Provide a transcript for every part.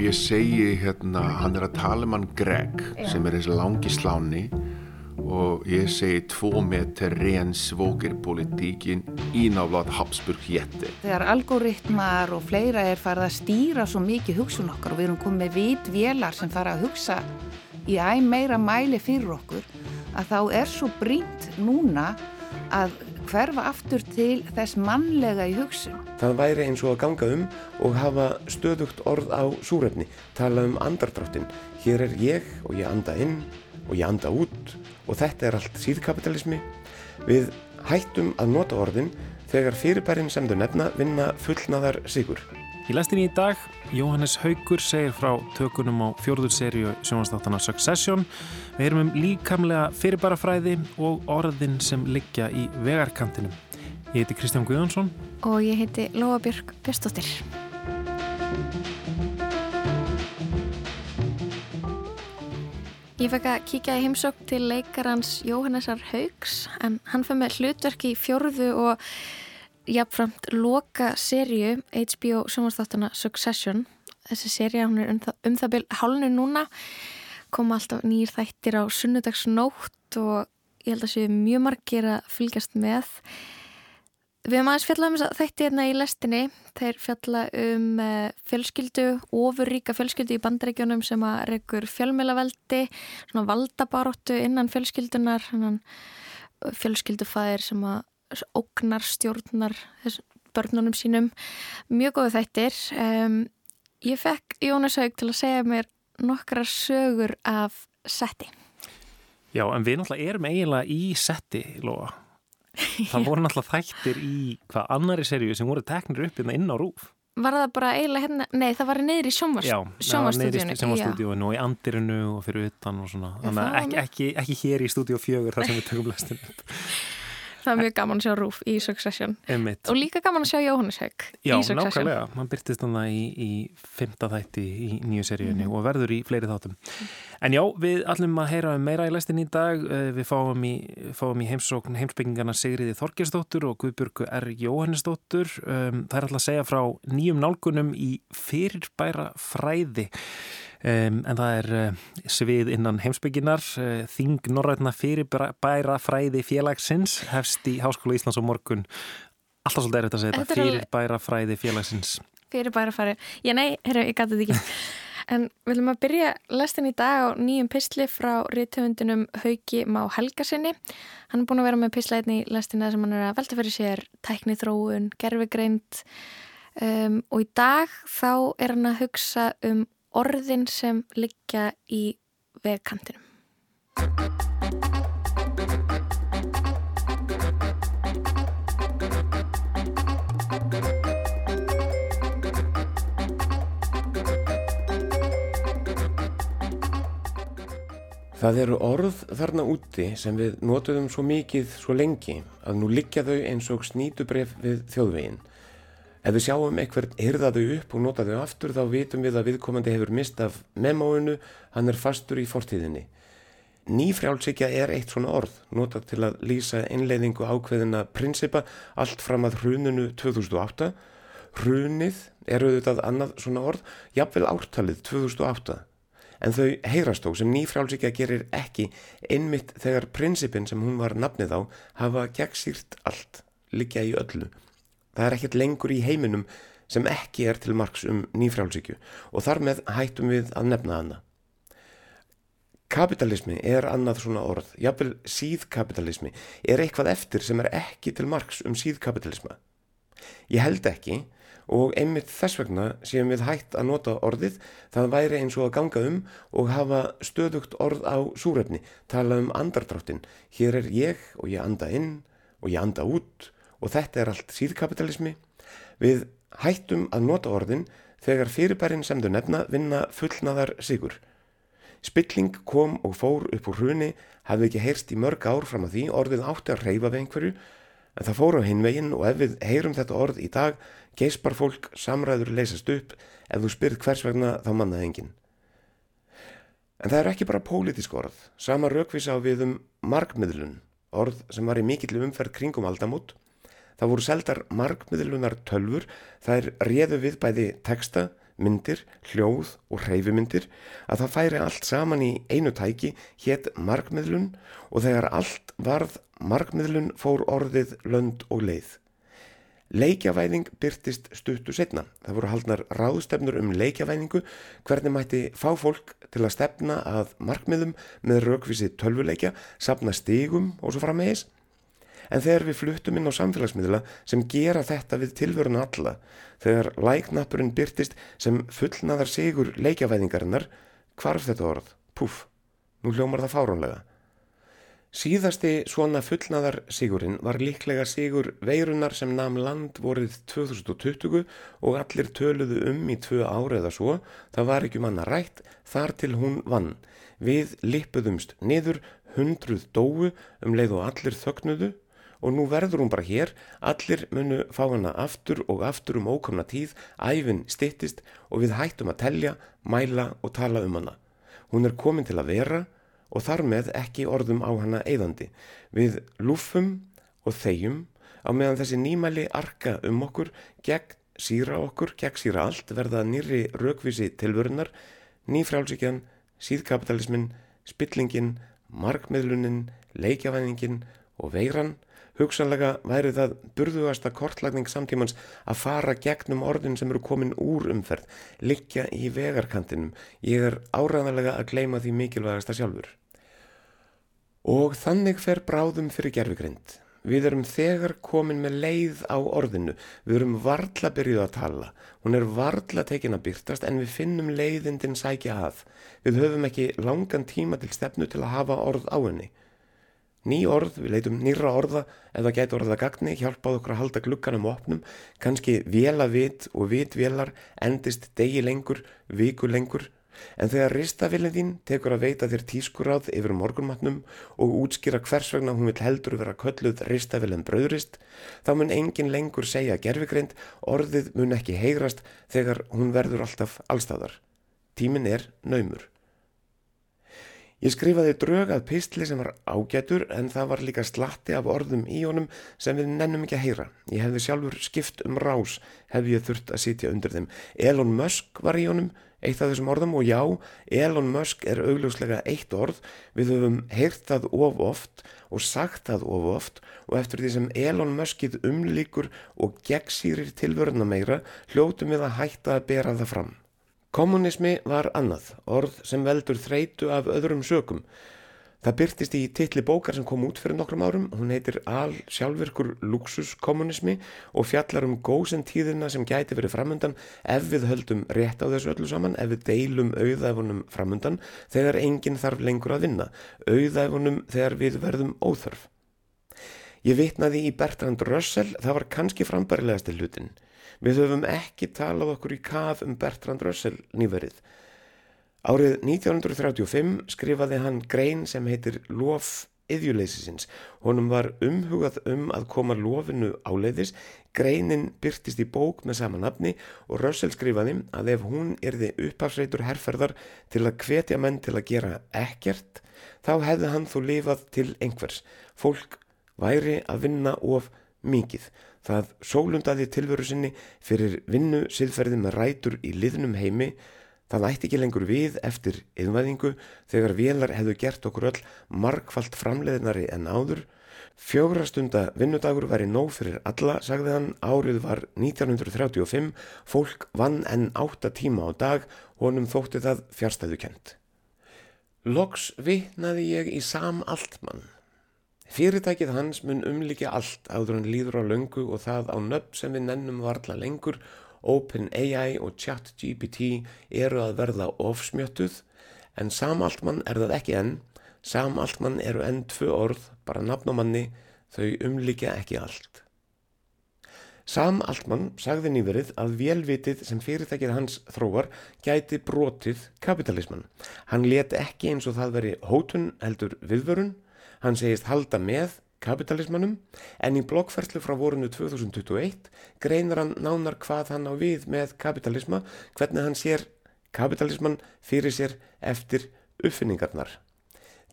ég segi hérna, hann er að tala um hann Greg Já. sem er þessi langi sláni og ég segi tvo meter ren svókirpolitíkin ínáflátt Habsburg hétti. Þegar algoritmar og fleira er farið að stýra svo mikið hugsun okkar og við erum komið vit vélar sem fara að hugsa í æg meira mæli fyrir okkur að þá er svo brínt núna að hverfa aftur til þess mannlega í hugsun. Það væri eins og að ganga um og hafa stöðugt orð á súrefni, tala um andardráttin. Hér er ég og ég anda inn og ég anda út og þetta er allt síðkapitalismi. Við hættum að nota orðin þegar fyrirbærin sem þau nefna vinna fullnaðar sigur. Í lestinni í dag, Jóhannes Haugur segir frá tökunum á fjórður serju sjónastáttana Succession. Við erum um líkamlega fyrirbarafræði og orðin sem liggja í vegarkantinum. Ég heiti Kristján Guðjónsson. Og ég heiti Lóa Björg Björnstóttir. Ég fekk að kíkja í heimsók til leikarans Jóhannesar Haugs en hann fyrir með hlutverk í fjórðu og jafnframt loka serju HBO sjónvarsþáttana Succession. Þessi serja, hún er um það, um það byrj hálnu núna, koma alltaf nýjir þættir á sunnudagsnótt og ég held að séu mjög margir að fylgjast með. Við hefum aðeins fjallað um þess að þætti hérna í lestinni. Þeir fjalla um uh, fjölskyldu, ofurríka fjölskyldu í bandregjónum sem að regur fjölmjölaveldi svona valdabaróttu innan fjölskyldunar fjölskyldufæðir sem að ógnar stjórnar börnunum sínum. Mjög góðu þættir. Um, ég fekk Jónas Haug til að segja mér nokkra sögur af setti. Já, en við náttúrulega erum eiginlega í setti, Lóa. Það voru náttúrulega þættir í hvað annari seríu sem voru teknir upp inn á rúf Var það bara eiginlega hérna, nei það var neyri í í sjónvarstúdíunum og í andirinu og fyrir utan og svona, þannig að ekki, ekki, ekki hér í stúdíu fjögur þar sem við tökum lestin upp Það er mjög gaman að sjá Rúf í Succession. Einmitt. og líka gaman að sjá Jóhannes Haug Já, nákvæmlega, hann byrtist þannig í, í fymta þætti í nýju seríunni mm. og verður í fleiri þáttum. En já, við allum að heyra um meira í lestin í dag. Eh, við fáum í, fáum í heimsókn heimsbyggingarna Sigriði Þorgersdóttur og Guðbjörgu R. Jóhannesdóttur. Um, Það er alltaf að segja frá nýjum nálgunum í fyrirbæra fræði en það er uh, svið innan heimsbygginar uh, Þing Norrætna fyrirbæra fræði félagsins hefst í Háskóla Íslands og morgun. Alltaf svolítið er þetta að segja þetta. Fyrirbæra fræði félagsins. Fyrirbæra fræði, já nei, herru, ég gæti þetta ekki. En við viljum að byrja lestin í dag á nýjum písli frá rítöfundunum Hauki Má Helgarsinni hann er búin að vera með písleitni í lestina sem hann er að velta fyrir sér tækni þróun, gerfigreind um, og í dag þá er hann að hugsa um orðin sem liggja í vegkantinum. Það eru orð þarna úti sem við notuðum svo mikið svo lengi að nú liggja þau eins og snýtubref við þjóðveginn. Ef við sjáum eitthvað hyrða þau upp og nota þau aftur þá vitum við að viðkomandi hefur mist af memóinu, hann er fastur í fortíðinni. Nýfrjálfsíkja er eitt svona orð, nota til að lýsa einleiðingu ákveðina prinsipa allt fram að hruninu 2008. Hrunið er auðvitað annað svona orð, jafnvel ártalið 2008. En þau heyrast þó sem nýfrjálfsíkja gerir ekki einmitt þegar prinsipin sem hún var nafnið á hafa gegnsýrt allt, liggja í öllu. Það er ekkert lengur í heiminum sem ekki er til margs um nýfrálsíkju og þar með hættum við að nefna hana. Kapitalismi er annað svona orð, jafnvel síðkapitalismi er eitthvað eftir sem er ekki til margs um síðkapitalisma. Ég held ekki og einmitt þess vegna séum við hætt að nota orðið, það væri eins og að ganga um og hafa stöðugt orð á súrefni, tala um andardráttin. Hér er ég og ég anda inn og ég anda út og þetta er allt síðkapitalismi. Við hættum að nota orðin þegar fyrirbærin sem þau nefna vinna fullnaðar sigur. Spilling kom og fór upp úr hruni, hafði ekki heyrst í mörg ár fram að því, orðið átti að reyfa við einhverju, en það fór á hinvegin og ef við heyrum þetta orð í dag, geispar fólk samræður leysast upp, ef þú spyrð hvers vegna þá mannaði enginn. En það er ekki bara pólitísk orð, sama raukvisa á við um markmiðlun, orð sem var í mikill umferð kringum aldamút, Það voru seldar markmiðlunar tölfur, það er réðu við bæði texta, myndir, hljóð og hreyfimyndir að það færi allt saman í einu tæki hétt markmiðlun og þegar allt varð markmiðlun fór orðið lönd og leið. Leikjavæðing byrtist stuttu setna. Það voru haldnar ráðstefnur um leikjavæðingu hvernig mætti fá fólk til að stefna að markmiðum með raukvísi tölvuleikja, sapna stigum og svo frammeðis. En þegar við fluttum inn á samfélagsmiðla sem gera þetta við tilvöruna alla, þegar læknappurinn byrtist sem fullnaðar sigur leikjavæðingarinnar, hvarf þetta orð? Puff, nú hljómar það fárónlega. Síðasti svona fullnaðar sigurinn var líklega sigur veirunar sem namn land vorið 2020 og allir töluðu um í tvö ára eða svo, það var ekki manna um rætt þar til hún vann. Við lippuðumst niður, hundruð dóu um leið og allir þögnuðu og nú verður hún bara hér, allir munu fá hana aftur og aftur um ókomna tíð, æfin stittist og við hættum að telja, mæla og tala um hana. Hún er komin til að vera og þar með ekki orðum á hana eðandi. Við lúfum og þegjum á meðan þessi nýmæli arka um okkur, gegn síra okkur, gegn síra allt, verða nýri raukvísi tilvörunar, nýfrálsíkjan, síðkapitalismin, spillingin, markmiðlunin, leikjafæningin og veiran, hugsanlega væri það burðugasta kortlagning samtímans að fara gegnum orðin sem eru komin úr umferð, liggja í vegarkantinum. Ég er áræðanlega að gleima því mikilvægasta sjálfur. Og þannig fer bráðum fyrir gerfugrind. Við erum þegar komin með leið á orðinu, við erum varla byrjuð að tala, hún er varla tekin að byrtast en við finnum leiðindin sækja að. Við höfum ekki langan tíma til stefnu til að hafa orð á henni. Ný orð, við leitum nýra orða eða gæti orða gagni, hjálpáð okkur að halda glukkanum opnum, kannski vela vit og vitvélar endist degi lengur, viku lengur, En þegar ristafilin þín tekur að veita þér tískuráð yfir morgunmatnum og útskýra hvers vegna hún vil heldur vera kölluð ristafilin bröðrist, þá mun engin lengur segja gerfigreind, orðið mun ekki heyrast þegar hún verður alltaf allstæðar. Tímin er naumur. Ég skrifaði drög að pistli sem var ágætur en það var líka slatti af orðum í honum sem við nennum ekki að heyra. Ég hefði sjálfur skipt um rás hefði ég þurft að sitja undir þeim. Elon Musk var í honum eitt af þessum orðum og já, Elon Musk er augljóslega eitt orð, við höfum heyrt það of oft og sagt það of oft og eftir því sem Elon Muskið umlíkur og gegnsýrir tilvöruna meira, hljótum við að hætta að bera það fram. Kommunismi var annað, orð sem veldur þreitu af öðrum sökum, Það byrtist í titli bókar sem kom út fyrir nokkrum árum, hún heitir Al sjálfvirkur luxuskommunismi og fjallar um góðsentíðina sem gæti verið framöndan ef við höldum rétt á þessu öllu saman, ef við deilum auðæfunum framöndan þegar enginn þarf lengur að vinna, auðæfunum þegar við verðum óþörf. Ég vitnaði í Bertrand Russell, það var kannski frambarilegast til hlutin. Við höfum ekki talað okkur í kaf um Bertrand Russell nýverið. Árið 1935 skrifaði hann grein sem heitir Lof yðjuleysisins. Honum var umhugað um að koma lofinu áleiðis, greinin byrtist í bók með sama nafni og Rössel skrifaði að ef hún erði upphafsreitur herrferðar til að hvetja menn til að gera ekkert, þá hefði hann þó lifað til einhvers. Fólk væri að vinna of mikið. Það sólundaði tilveru sinni fyrir vinnu siðferði með rætur í liðnum heimi Það ætti ekki lengur við eftir yðnvæðingu þegar vélar hefðu gert okkur öll markfalt framleiðinari en áður. Fjógra stunda vinnudagur væri nóg fyrir alla, sagði hann, árið var 1935, fólk vann enn átta tíma á dag, honum þótti það fjárstæðu kent. Loks vitnaði ég í sam altmann. Fyrirtækið hans mun umlikja allt áður hann líður á löngu og það á nöpp sem við nennum varla lengur OpenAI og ChatGPT eru að verða ofsmjöttuð en samaltmann er það ekki enn. Samaltmann eru enn tvö orð, bara nafn og manni, þau umlíkja ekki allt. Samaltmann sagði nýverið að velvitið sem fyrirtækið hans þróar gæti brotið kapitalismann. Hann let ekki eins og það veri hótun heldur viðvörun, hann segist halda með kapitalismannum en í blokkferðlu frá vorinu 2021 greinar hann nánar hvað hann á við með kapitalisma, hvernig hann sér kapitalismann fyrir sér eftir uppfinningarnar.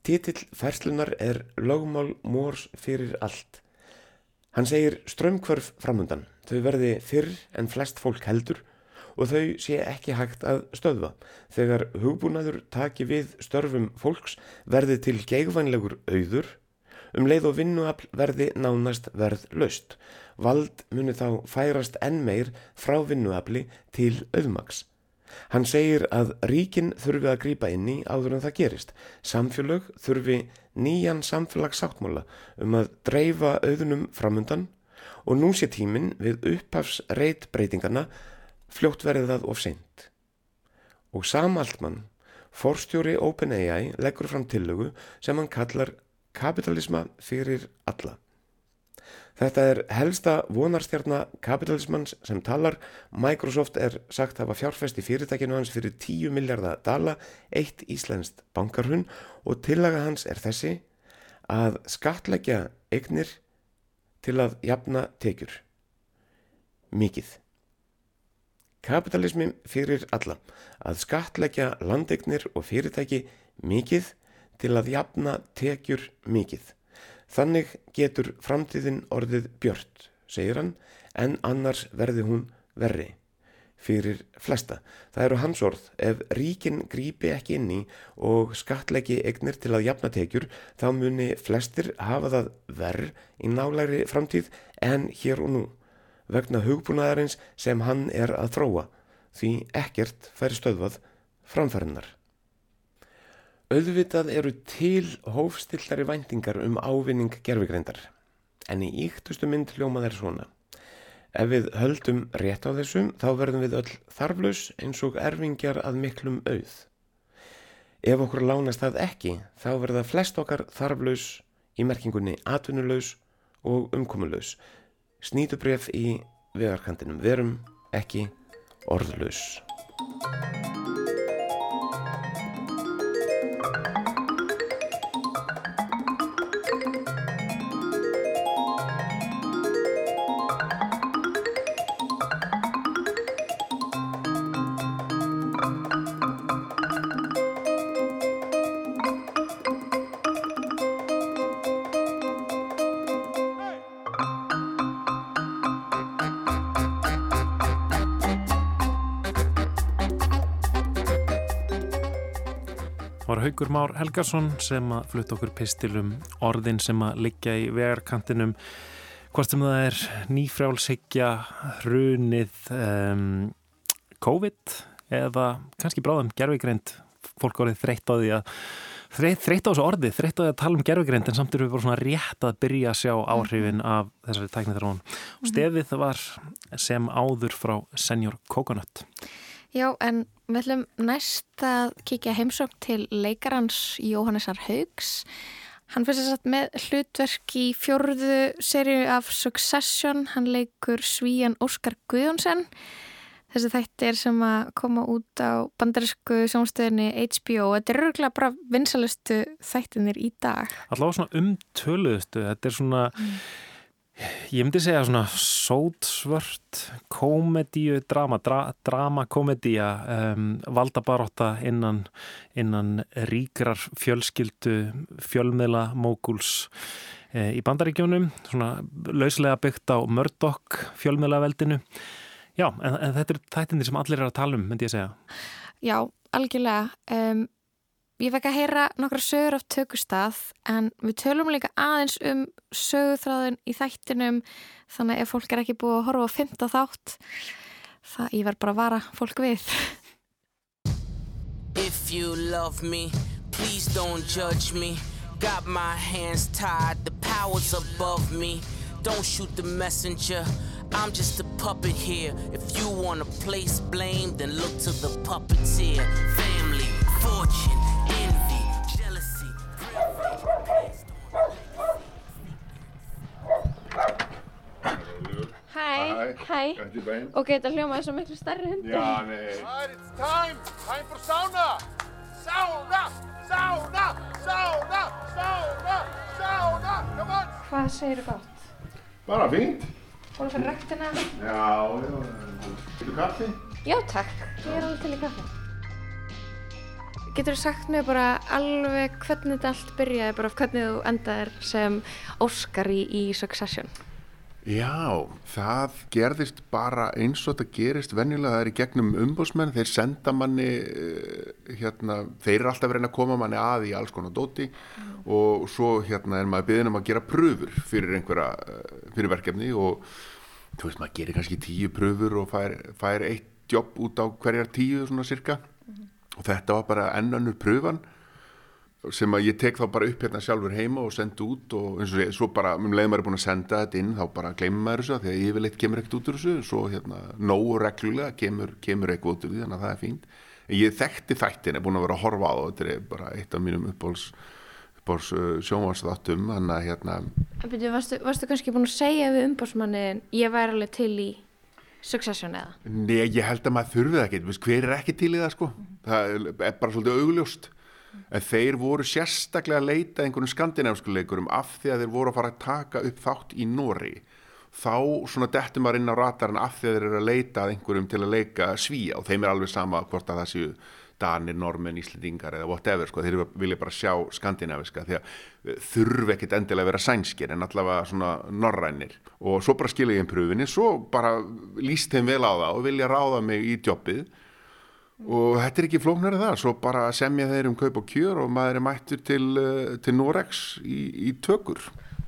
Títill ferslunar er lögmál mórs fyrir allt. Hann segir strömmkvörf framundan, þau verði fyrr en flest fólk heldur og þau sé ekki hægt að stöðva. Þegar hugbúnaður taki við störfum fólks verði til geigvænlegur auður, um leið og vinnuafl verði nánast verð löst. Vald muni þá færast enn meir frá vinnuafli til auðmaks. Hann segir að ríkin þurfi að grýpa inn í áður en það gerist. Samfélög þurfi nýjan samfélagsáttmála um að dreifa auðunum framundan og nú sé tímin við upphafsreit breytingarna fljótt verið það of seint. Og Sam Altman, forstjóri OpenAI, leggur fram tillögu sem hann kallar kapitalisma fyrir alla. Þetta er helsta vonarstjarnar kapitalismans sem talar. Microsoft er sagt hafa fjárfest í fyrirtækinu hans fyrir 10 miljardar dala, eitt íslenskt bankarhun og tillaga hans er þessi að skatleggja eignir til að jafna tekjur. Mikið. Kapitalismi fyrir alla að skatleggja landeignir og fyrirtæki mikið til að jafna tekjur mikið. Þannig getur framtíðin orðið björt, segir hann, en annars verði hún verri fyrir flesta. Það eru hans orð, ef ríkin grípi ekki inn í og skatleggi egnir til að jafna tekjur, þá muni flestir hafa það verð í nálæri framtíð en hér og nú, vegna hugbúnaðarins sem hann er að þróa, því ekkert færi stöðvað framfærinnar. Auðvitað eru til hófstillari væntingar um ávinning gerfigreindar, en í íktustu mynd hljóma þeir svona. Ef við höldum rétt á þessum, þá verðum við öll þarflaus eins og erfingjar að miklum auð. Ef okkur lánast það ekki, þá verða flest okkar þarflaus í merkingunni atvinnulaus og umkomulaus. Snýtubref í vegarkantinum verum ekki orðlaus. Haugur Már Helgarsson sem að flutt okkur pistilum orðin sem að liggja í vegarkantinum. Hvort sem það er nýfrjálshyggja hrunið um, COVID eða kannski bráðum gerfigreind fólk árið þreytt á því að þreytt á þessu orði, þreytt á því að tala um gerfigreind en samt eru við bara svona rétt að byrja að sjá áhrifin af þessari tæknið þar og stefið var sem áður frá Senior Coconut Já, en við ætlum næst að kíkja heimsókn til leikarans Jóhannesar Haugs. Hann fyrir sér satt með hlutverk í fjörðu serju af Succession. Hann leikur svíjan Óskar Guðjónsson. Þessi þættir sem að koma út á bandarísku sjónstöðinni HBO. Þetta er örgulega bara vinsalustu þættinir í dag. Alltaf svona umtöluðustu. Þetta er svona... Mm Ég myndi segja svona sótsvört komedíu, drama, dra, drama komedía, um, valdabaróta innan, innan ríkrar fjölskyldu, fjölmiðla, mókuls e, í bandaríkjónum, svona lauslega byggt á Murdoch fjölmiðlaveldinu. Já, en, en þetta er þættinni sem allir er að tala um, myndi ég segja. Já, algjörlega. Um, Ég fekk að heyra nokkra sögur af tökustað en við tölum líka aðeins um sögurþráðin í þættinum þannig að ef fólk er ekki búið að horfa á fymta þátt það ég verð bara að vara fólk við. If you love me, please don't judge me. Got my hands tied, the power's above me. Don't shoot the messenger, I'm just a puppet here. If you wanna place blame, then look to the puppeteer. Family, fortune Hæ, hæ. Ok, þetta hljómaði svo miklu starri hundur. Já, nei. Right, it's time. Time for sauna. Sauna, sauna, sauna, sauna, sauna. Come on. Hvað segir þú gott? Bara fínt. Búin að fyrir rættina? Já, já. Getur kaffi? Já, takk. Ég er alveg til í kaffi. Getur þú sagt mér bara alveg hvernig þetta allt byrjaði, bara hvernig þú endaðir sem Óskar í, í Succession? Já, það gerðist bara eins og þetta gerist venjulega, það er í gegnum umbósmenn, þeir senda manni, uh, hérna, þeir eru alltaf verið að koma manni að í alls konar dóti mm. og svo hérna er maður byggðin um að gera pröfur fyrir einhverja, uh, fyrir verkefni og þú veist maður gerir kannski tíu pröfur og fær, fær eitt jobb út á hverjar tíu svona cirka mm. og þetta var bara ennannur pröfan sem að ég tek þá bara upp hérna sjálfur heima og senda út og eins og sé, svo bara um leið maður er búin að senda þetta inn þá bara gleymur maður þessu því að yfirleitt kemur ekkert út úr þessu svo hérna nógu reglulega kemur, kemur eitthvað út úr því þannig að það er fínt. En ég þekkti þættin, er búin að vera að horfa á þetta er bara eitt af mínum uppbóls, uppbóls uh, sjónvarsþáttum þannig að hérna byrju, varstu, varstu kannski búin að segja við umbósmannin ég væri alveg til í Succession eða? Nei, ég held að maður þurfið ekki, hver er ekki til í það sko, það er bara svolítið augljóst en þeir voru sérstaklega að leita einhvern skandinávsku leikurum af því að þeir voru að fara að taka upp þátt í Nóri þá svona dettum maður inn á ratarinn af því að þeir eru að leita einhverjum til að leika svíja og þeim er alveg sama hvort að það séu danir, normen, íslendingar eða whatever sko, þeir vilja bara sjá skandinaviska því að eh, þurfi ekkit endilega að vera sænskir en allavega svona norrænir. Og svo bara skilja ég um pröfinni, svo bara líst þeim vel á það og vilja ráða mig í jobbið og þetta er ekki flóknar en það, svo bara semja þeir um kaup og kjör og maður er mættur til, eh, til Norex í, í tökur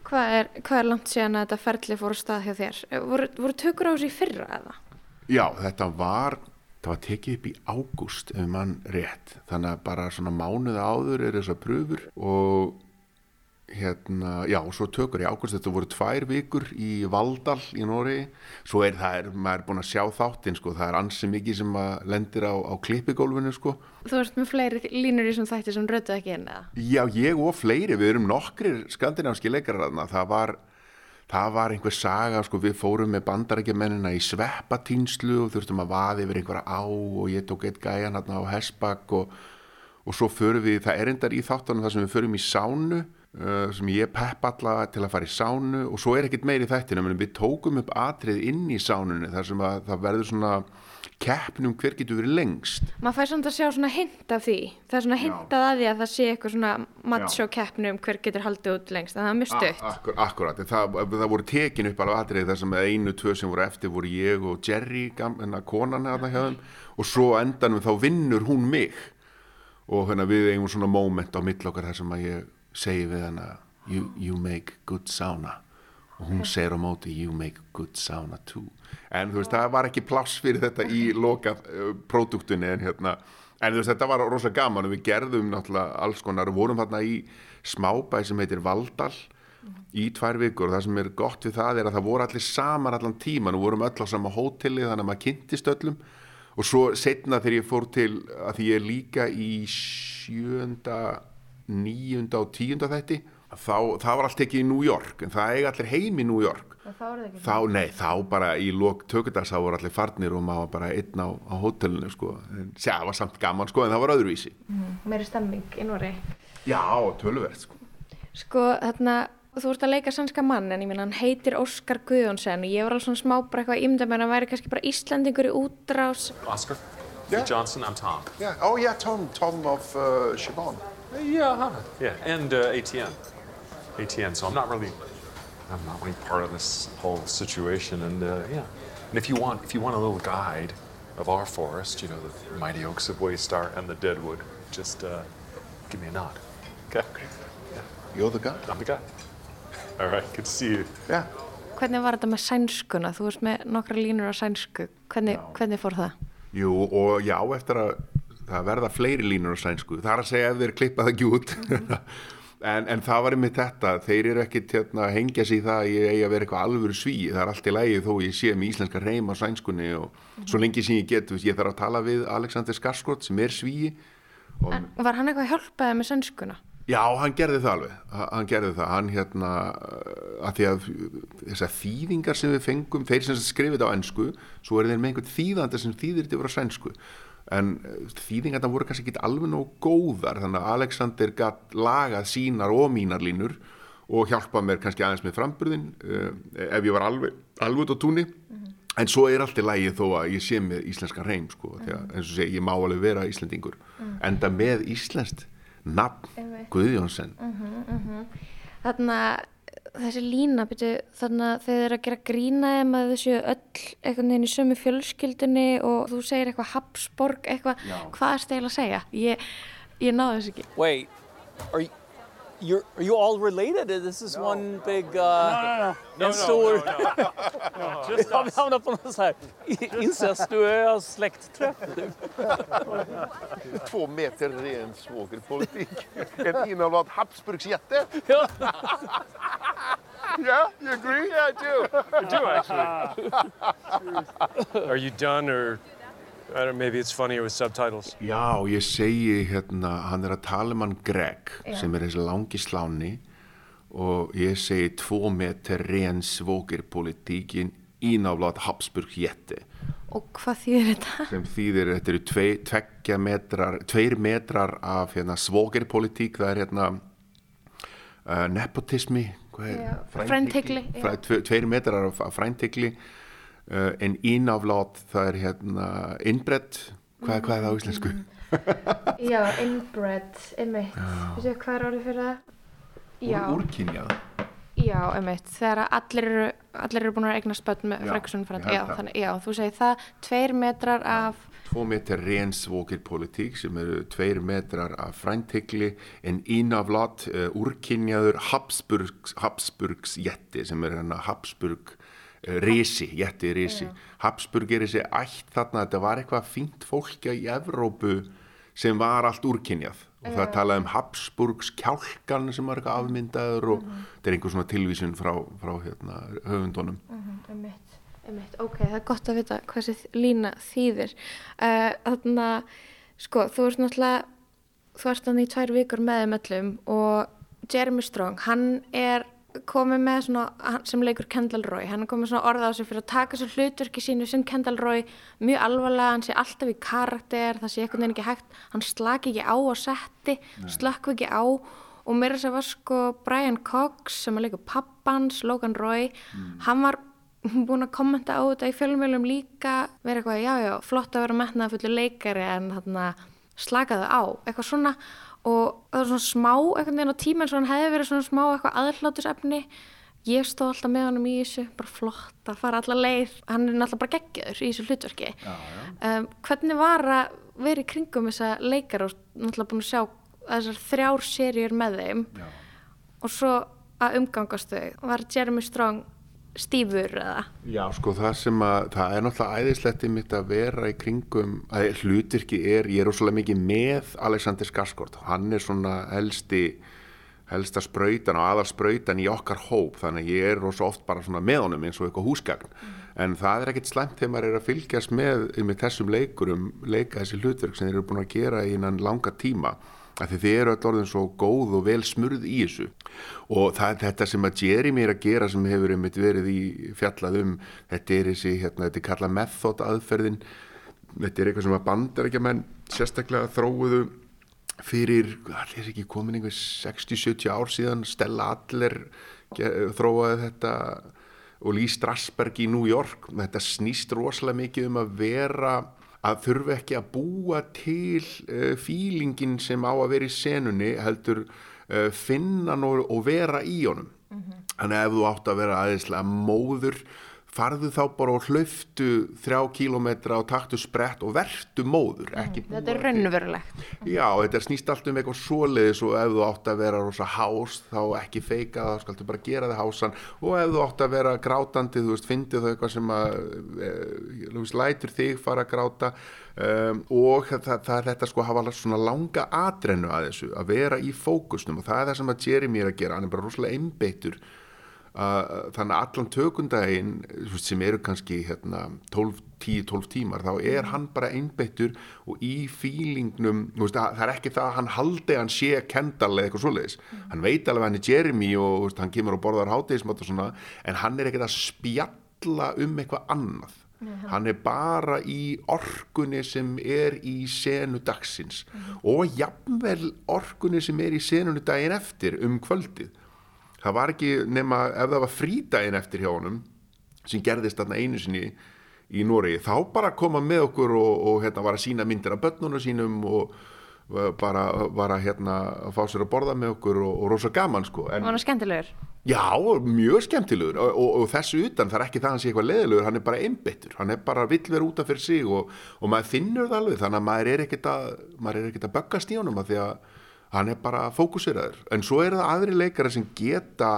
hvað er, hvað er langt síðan að þetta ferli fór stað hjá þér? Voru, voru tökur á þessu í fyrra eða? Já, þetta var það var tekið upp í ágúst ef mann rétt, þannig að bara svona mánuða áður er þessar pröfur og hérna, já, svo tökur í ákvæmst þetta voru tvær vikur í Valdal í Nóri, svo er það er, maður er búin að sjá þáttinn, sko, það er ansi mikið sem lendir á, á klippigólfinu, sko. Þú ert með fleiri línur í svona þætti sem rötuð ekki inn, eða? Já, ég og fleiri, við erum nokkrir skandinávski leikarar þarna, það var það var einhver saga, sko, við fórum með bandarækjumennina í sveppatýnslu og þurftum að vaði yfir einhverja á og ég tók eitt gæjan hérna á Hesbakk og, og svo förum við, það er endar í þáttanum þar sem við förum í sánu Uh, sem ég pepp alla til að fara í sánu og svo er ekkert meiri þættina við tókum upp atrið inn í sánunni þar sem að það verður svona keppnum hver getur verið lengst. Maður fær samt að sjá svona hint af því. Það er svona hintað að því að það sé eitthvað svona macho keppnum hver getur haldið út lengst það er mjög stutt. Akkur, Akkurat, það, það voru tekin upp alveg atrið þar sem einu, tvö sem voru eftir voru ég og Jerry, hérna konan hérna hjá þeim. Og svo endanum þá vinnur hún mig. Og hérna við eigum svona moment á millokkar þar sem að ég segi við hana you, you make good sauna. Og hún segir á móti you make good sauna too. En þú veist það var ekki pláss fyrir þetta í loka uh, próduktunni en hérna en þú veist þetta var rosalega gaman og við gerðum náttúrulega alls konar. Og vorum þarna í smábæ sem heitir Valdal í tvær vikur. Og það sem er gott við það er að það voru allir saman allan tíman og vorum öll á sama hóteli þannig að maður kynntist öllum. Og svo setna þegar ég fór til að því ég er líka í sjönda nýjunda og tíunda þætti þá, það var allt ekki í New York en það eiga allir heim í New York. Þá, nei, þá bara í lók tökudars þá voru allir farnir og maður bara einn á, á hótelinu sko. En það var samt gaman sko en það var öðruvísi. Mm, meiri stemming Nóri já, tölverð sko. Sko þarna þú ert að leika sannska mann en ég minna hann heitir Óskar Guðjónsson og ég var alveg svona smá bara eitthvað ímda með hann væri kannski bara Íslandingur í útrás. Oscar yeah. Johnson, I'm Tom. Yeah. oh yeah, Tom, Tom of uh, Siobhan Yeah, huh. yeah, and uh, ATN, ATN. So I'm not really, I'm not really part of this whole situation. And uh, yeah, and if you want, if you want a little guide of our forest, you know, the mighty oaks of Waystar and the deadwood, just uh, give me a nod. Okay. Yeah. You're the guy. I'm the guy. All right. Good to see you. Yeah. Hvernig var þetta með sænskuna? Þú veist með nokkra línur á sænsku. Hvernig, hvernig fór það? Jú, og já, eftir að það verða fleiri línur á sænsku. Það er að segja ef þeir klippa það ekki út. En, en það var einmitt þetta. Þeir eru ekkit hérna, hengja sér það að ég eigi að vera eitthvað alvöru sví það er allt í lægi þó ég sé með íslenska reym á sænskunni og mm. svo lengi sem ég get ég þarf að tala við Alexander Skarsgård sem er sví En var hann eitthvað hjálpaði með sænskuna? Já, hann gerði það alveg, hann gerði það, hann hérna, að því að þessar þýðingar sem við fengum, þeir sem skrifið á ennsku, svo er þeir með einhvern þýðanda sem þýðir þetta yfir á sænsku en eh, þýðingarna voru kannski ekki alveg nóg góðar þannig að Alexander gætt lagað sínar og mínar línur og hjálpað mér kannski aðeins með framburðin uh, ef ég var alveg alveg út á túnni mm -hmm. en svo er allt í lægi þó að ég sé með íslenska reym sko, mm -hmm. eins og segi, ég má alveg vera íslendingur mm -hmm. enda með íslenskt nafn Guðjónsson mhm, mhm. Þannig að þessi lína, byrju, þannig að þeir eru að gera grína um að þessu öll einhvern veginn í sömu fjölskyldunni og þú segir eitthvað Habsborg, eitthvað, hvað er þetta eiginlega að segja? Ég, ég náðu þess ekki. Wait, are you, you're, are you all related? This is one big uh, en stor... Just Ja, vi hamnar på någon sån här incestuös släktträff. Två meter ren svågerpolitik. En inavlad Habsburgsjätte. Ja. Yeah, you agree? Yeah, I do. I do actually. Are you done or Já, ég segi hérna, hann er að tala um hann Greg sem er þessi langi sláni og ég segi två meter ren svågerpolitiken inavlad Habsburgsjätte Og hvað þýðir þetta? sem þýðir, þetta eru tvei, tveggja metrar, tveir metrar af hérna, svógerpolitík, það er hérna uh, nepotismi, hvað er? Já, frændhygli, já. Fræ, tve, tveir metrar af, af fræntegli, uh, en ínaflát, það er hérna innbrett, hvað, hvað er það á íslensku? Já, inbred, einmitt. Veistu hvað er orðið fyrir það? Já, Úrkynjað. já, einmitt. Þegar allir eru, allir eru búin að eigna spöld með fræksun Já, já, þú segir það, tveir metrar af, Två metrar ren svågerpolitík sem eru tveir metrar af fræntegli, en ínaflát, uh, úrkynjaður Habsburgs, Habsburgsjætti sem er hérna Habsburg risi, jætti risi. Habsburg er þessi ætt þarna, þetta var eitthvað fínt fólkja í Evrópu sem var allt úrkynjað og það talaði um Habsburgs kjálkan sem var eitthvað afmyndaður og þetta er einhver svona tilvísun frá, frá hérna, höfundunum. einmitt, einmitt, ok, það er gott að vita hvað þessi lína þýðir. Uh, þannig að, sko, þú ert náttúrulega, þú ert þannig í tvær vikur með þeim öllum og Jeremy Strong, hann er komið með svona, sem leikur Kendall Roy, hann er komið svona orða á sig fyrir að taka svo hlutverki sínu sem Kendall Roy mjög alvarlega, hann sé alltaf í karakter, það sé einhvern veginn ekki hægt, hann slaki ekki á á setti, slökku ekki á. Og mér þess að var sko Brian Cox sem að leikur pappans, Logan Roy, hann var búin að kommenta á þetta í fjölumjölum líka, vera eitthvað, já, já, flott að vera metnaða fullu leikari en þarna slakaðu á, eitthvað svona og það var svona smá einhvern veginn á tíma eins og hann hefði verið svona smá eitthvað aðhlátusefni ég stóð alltaf með honum í þessu bara flott að fara alla leið. Hann er náttúrulega bara geggjöður í þessu hlutverki. Já, já. Um, hvernig var að vera í kringum þessa leikar og náttúrulega búin að sjá þessar þrjár seríur með þeim. Já. og svo að umgangast þau var Jeremy Strong stífur eða? Já, sko, það sem að, það er náttúrulega æðislegt í mitt að vera í kringum, að hlutverki er, ég er ósvæmlega mikið með Alexander Skarsgård, hann er svona helsti, helsta sprautan og aðal sprautan í okkar hóp, þannig að ég er rosa oft bara svona með honum eins og eitthvað húsgagn, en það er ekkit slæmt þegar maður er að fylgjast með, með þessum leikurum, leika þessi hlutverk sem þeir eru búin að gera í innan langa tíma, því þið eru öll orðin svo góð og vel smurð í þessu. Og það þetta sem að Jeremy er að gera sem hefur verið í fjallað um. Þetta er þessi, hérna, þetta er kallað method aðferðin þetta er eitthvað sem að bandarækjamenn sérstaklega þróuðu fyrir, allir er ekki komin einhver 60-70 ár síðan Stella Adler þróaði þetta og Lee Strasberg í New York. Þetta snýst rosalega mikið um að vera að þurfa ekki að búa til uh, fílingin sem á að vera í senunni heldur uh, finna og, vera í honum. Þannig að ef þú átt að vera aðeinslega móður farðu þá bara og hlauftu þrjá kílómetra og taktu sprett og vertu móður búa þetta er raunverulegt. Já, þetta snýst allt um eitthvað svoleiðis og ef þú átt að vera rosa hás þá ekki feika það, skaltu bara gera þig hásan. Og ef þú átt að vera grátandi, þú veist, fyndið það eitthvað sem að e, þú veist, lætur þig fara að gráta. Um, og það, það er þetta sko að hafa svona langa atrennu að þessu, að vera í fókusnum. Og það er það sem að Jeremy er að gera, hann er bara rosalega einbeittur þannig að allan tökundaginn sem eru kannski hérna, 12, 10-12 tímar þá er hann bara einbeittur og í fílingnum veist, að, það er ekki það að hann haldi að hann sé kendal eða eitthvað svoleiðis. Hann veit alveg að hann er Jeremy og veist, hann kemur og borðar hátegismátt og svona en hann er ekkert að spjalla um eitthvað annað. Hann er bara í orkunni sem er í senu dagsins og jafnvel orkunni sem er í senunu daginn eftir um kvöldið það var ekki nema ef það var frídægin eftir hjá honum sem gerðist þarna einu sinni í Nóri þá bara koma með okkur og, og hérna var að sína myndir af börnunum sínum og, bara var að hérna að fá sér að borða með okkur og, og rosa gaman sko en, Var hann skemmtilegur? Já, mjög skemmtilegur og, og, og þessu utan það er ekki það að hann sé eitthvað leðilegur hann er bara einbyttur, hann er bara vill vera útaf fyrir sig og, og maður finnur það alveg þannig að maður er ekkert að, maður er ekkert að böggast í honum að því að hann er bara fókuseraður. En svo eru það aðri leikara sem geta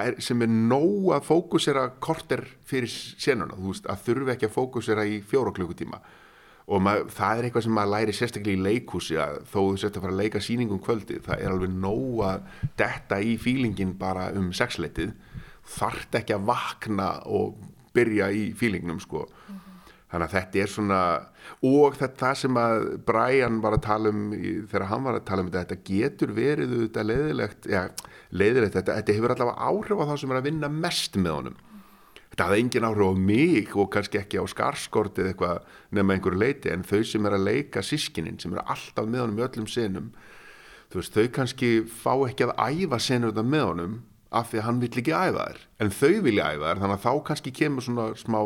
er, sem er nóg að fókusera korter fyrir senuna, þú veist, að þurfi ekki að fókusera í fjóra klukkutíma. Og mað, það er eitthvað sem maður læri sérstaklega í leikhúsi að þó þú sért að fara að leika síningum kvöldi, það er alveg nóg að detta í fílingin bara um sexleitið, þart ekki að vakna og byrja í fílingnum sko. Mm -hmm. Þannig að þetta er svona og þetta sem að Brian var að tala um í, þegar hann var að tala um þetta, þetta getur verið þetta leiðilegt, ja, leiðilegt þetta, þetta hefur allavega áhrif á þá sem er að vinna mest með honum. Þetta hafði engin áhrif á mig og kannski ekki á skarskortið eitthvað nema einhverju leiti en þau sem er að leika sískininn sem er alltaf með honum í öllum senum veist, þau kannski fá ekki að æfa senur þetta með honum af því að hann vill ekki æfa þær. En þau vilja æfa þær þannig að þá kannski kemur svona smá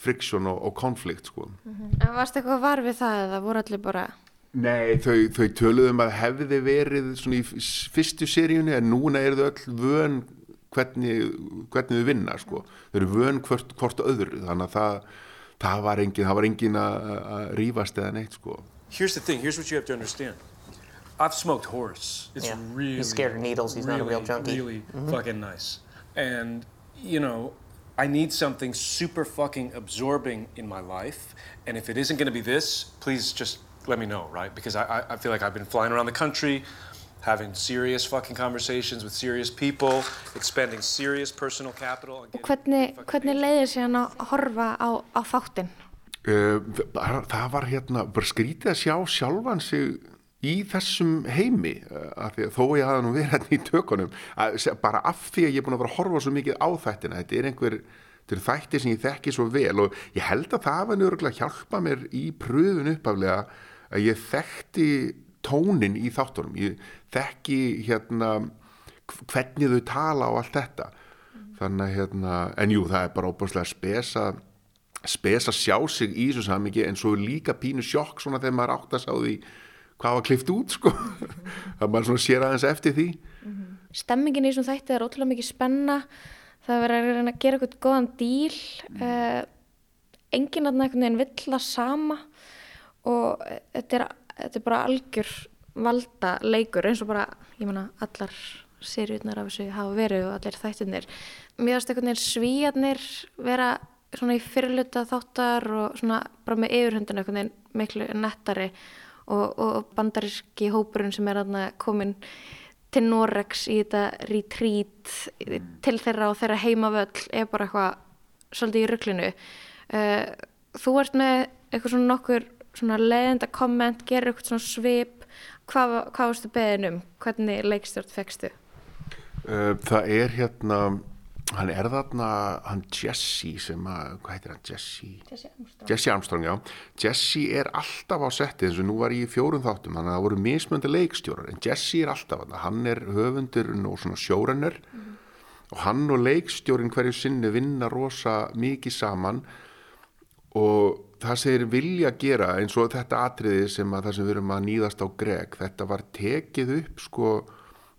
friksjón og, og konflikt sko. Mm -hmm. En varst eitthvað var við það eða voru allir bara Nei, þau, þau töluðum að hefði verið svona í fyrstu seríunni en núna er þau öll vön hvernig, hvernig þau vinna sko. þau eru vön hvort, hvort öðru þannig að það, það var engin það var engin að rýfast eða neitt sko. Here's the thing, here's what you have to understand I've smoked horse It's yeah. really He's scared of needles, he's really, not a real junkie really mm -hmm. fucking nice and you know I need something super fucking absorbing in my life and if it isn't going to be this please just let me know right because I, I feel like I've been flying around the country having serious fucking conversations with serious people, expending serious personal capital. Og hvernig, hvernig leiðir sér hann að horfa á, á þáttinn? Uh, það var hérna, bara skrítið að sjá sjálfan sig í þessum heimi uh, þó ég hafa nú verið hérna í tökunum að, bara af því að ég er búin að vera að horfa svo mikið á þættina, þetta er einhver er þætti sem ég þekki svo vel og ég held að það var nörgulega að hjálpa mér í pröfun uppaflega að ég þekkti tónin í þáttunum ég þekki hérna hvernig þau tala og allt þetta mm. þannig hérna en jú það er bara óbúrslega spesa spesa sjá sig í þessu samingi en svo líka pínu sjokk svona þegar maður átt að sá því hvað var klift út sko það er maður svona sér aðeins eftir því mm -hmm. Stemmingin í þessum þætti er ótrúlega mikið spenna það verður að reyna að gera eitthvað góðan díl mm. uh, enginn að einhvern veginn vill að sama og þetta er, þetta er bara algjör valda leikur eins og bara, ég menna, allar sériutnar af þessu hafa verið og allir þættinir. Einhvern veginn svíjarnir vera svona í fyrirluta þáttar og svona bara með yfirhundin veginn miklu nettari og, og bandaríski hópurinn sem er aðna komin til Norex í þetta retreat til þeirra og þeirra heimavöll er bara eitthvað svolítið í rugglinu. Uh, þú ert með eitthvað svona nokkur svona leiðenda komment, gerir eitthvað svona svip hvað, hvað varstu beðin um? Hvernig leikstjórn fegstu? Uh, það er hérna hann er þarna, hann Jesse sem að, hvað heitir hann, Jesse? Jesse Armstrong, Jesse Armstrong, já. Jesse er alltaf á setti eins og nú var ég í fjórum þáttum, þannig að það voru mismöndi leikstjórar, en Jesse er alltaf hann er höfundur og svona sjórenner mm og hann og leikstjórin hverju sinni vinna rosa mikið saman. Og það segir vilja gera eins og þetta atriði sem að það sem við erum að nýðast á greg þetta var tekið upp sko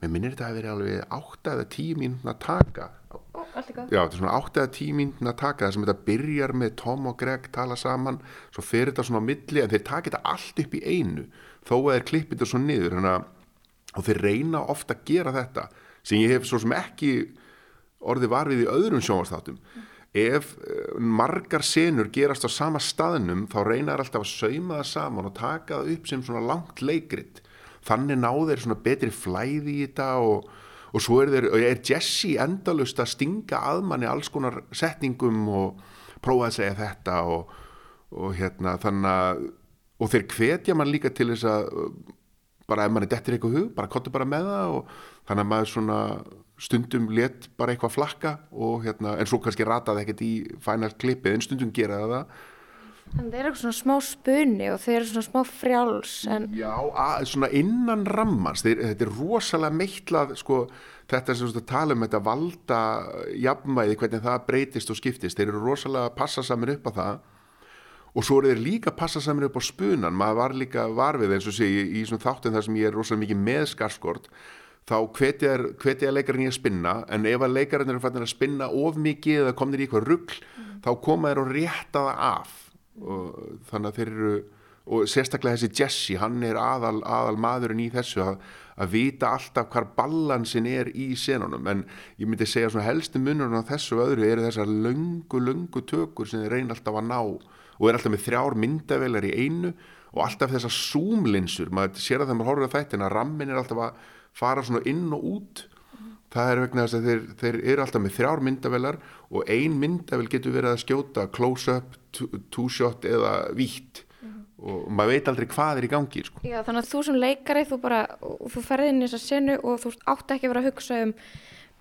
með minnir þetta að veri alveg 8 eða 10 mínútin að taka Ó, já þetta er svona 8 eða 10 mínútin að taka það sem þetta byrjar með Tom og Greg tala saman svo fer þetta svona á milli en þeir taka þetta allt upp í einu þó að þeir klippið þetta svo niður hana, og þeir reyna ofta að gera þetta sem ég hef svo sem ekki orði varfið í öðrum sjónvastáttum mm ef eh, margar senur gerast á sama staðnum þá reynar alltaf að sauma það saman og taka það upp sem svona langt leikrit. Þannig náður svona betri flæði í þetta og, og svo er, þeir, er Jesse endalust að stinga að manni alls konar setningum og prófa að segja þetta og, og hérna þannig að og þeir hvetja mann líka til þess að bara ef mann er dettir eitthvað hug bara kottu bara með það og þannig að maður svona stundum let bara eitthvað flakka og hérna, en svo kannski rataði ekkert í fænalt klippið, en stundum geraði það En það er eitthvað svona smá spunni og þeir eru svona smá frjáls en... Já, að, svona innan rammans þeir, þetta er rosalega meitlað sko, þetta sem þú tala um þetta valda jafnvæði, hvernig það breytist og skiptist, þeir eru rosalega passa saman upp á það og svo er þeir líka að passa saman upp á spunan maður var líka varfið eins og sé í, í svona þáttum þar sem ég er rosalega mikið með skarskort þá hvetja leikarinn í að spinna en ef að leikarinn eru fannir að spinna of mikið eða komnir í eitthvað ruggl mm. þá koma þeir og rétta það af og þannig að þeir eru og sérstaklega þessi Jesse, hann er aðal, aðal maðurinn í þessu að, að vita alltaf hvar balansin er í senunum, en ég myndi segja svona helstu munurinn á þessu öðru eru þessar löngu, löngu tökur sem þeir reyna alltaf að ná og er alltaf með þrjár myndavelar í einu og alltaf þessar zoomlinsur, maður sér að það maður horfður á þættin að rammin er alltaf að fara svona inn og út það er vegna þess að þeir, þeir eru alltaf með þrjár myndavelar og ein myndavel getur verið að skjóta close-up, two-shot eða vítt. Og maður veit aldrei hvað er í gangi sko. Já, þannig að þú sem leikari þú bara, þú ferði inn í þessa senu og þú átt ekki að vera að hugsa um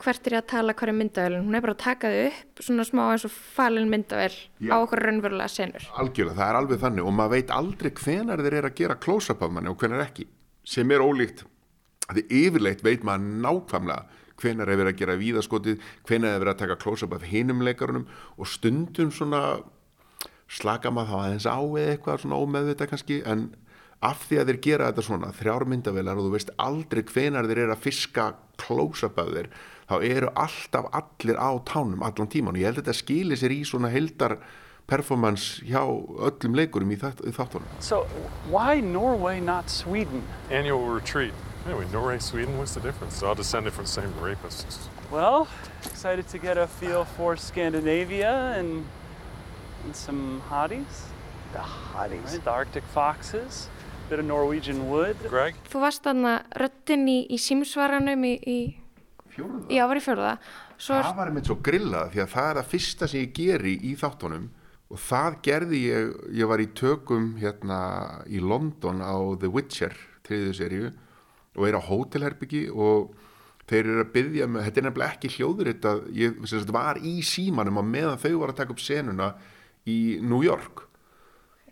hvert er ég að tala hverju myndavelin hún er bara að taka þau upp svona smá eins og falin myndavel Já. á okkur raunverulega senur. Algjörlega, það er alveg þannig og maður veit aldrei hvenar þeir eru að gera close-up af manni og hvenar ekki sem er ólíkt. Því yfirleitt veit maður nákvæmlega hvenar er verið að gera víðaskotið? Hvenar er verið að taka close-up af hinum leikarunum? Og stundum svona slaka maður þá aðeins á eða eitthvað svona ómeðvita kannski en af því að þeir gera þetta svona þrjármyndavelar og þú veist aldrei hvenar þeir eru að fiska close-up af þeir þá eru alltaf allir á tánum allan tíman og ég held að þetta skilir sér í svona heldar performance hjá öllum leikurum í, þátt, í þáttunum. So why Norway not Sweden? Annual retreat Anyway, Norway, Sweden, what's the difference? They're all descended from the same rapists Well, excited to get a feel for Scandinavia and and some hotties. The hotties. Right, the Arctic foxes, bit of Norwegian wood. Greg? Þú varst þarna röttin í, í símsvaranum í, í... Fjóruða? Já, var í fjóruða. Svo það var einmitt svo grillað því að það er það fyrsta sem ég geri í þáttunum og það gerði ég, ég var í tökum hérna í London á The Witcher, triðið serju og er á hótelherbyggi og þeir eru að byggja með, þetta er nefnilega ekki hljóður þetta, ég sagt, var í símanum og meðan þau var að taka upp senuna í New York.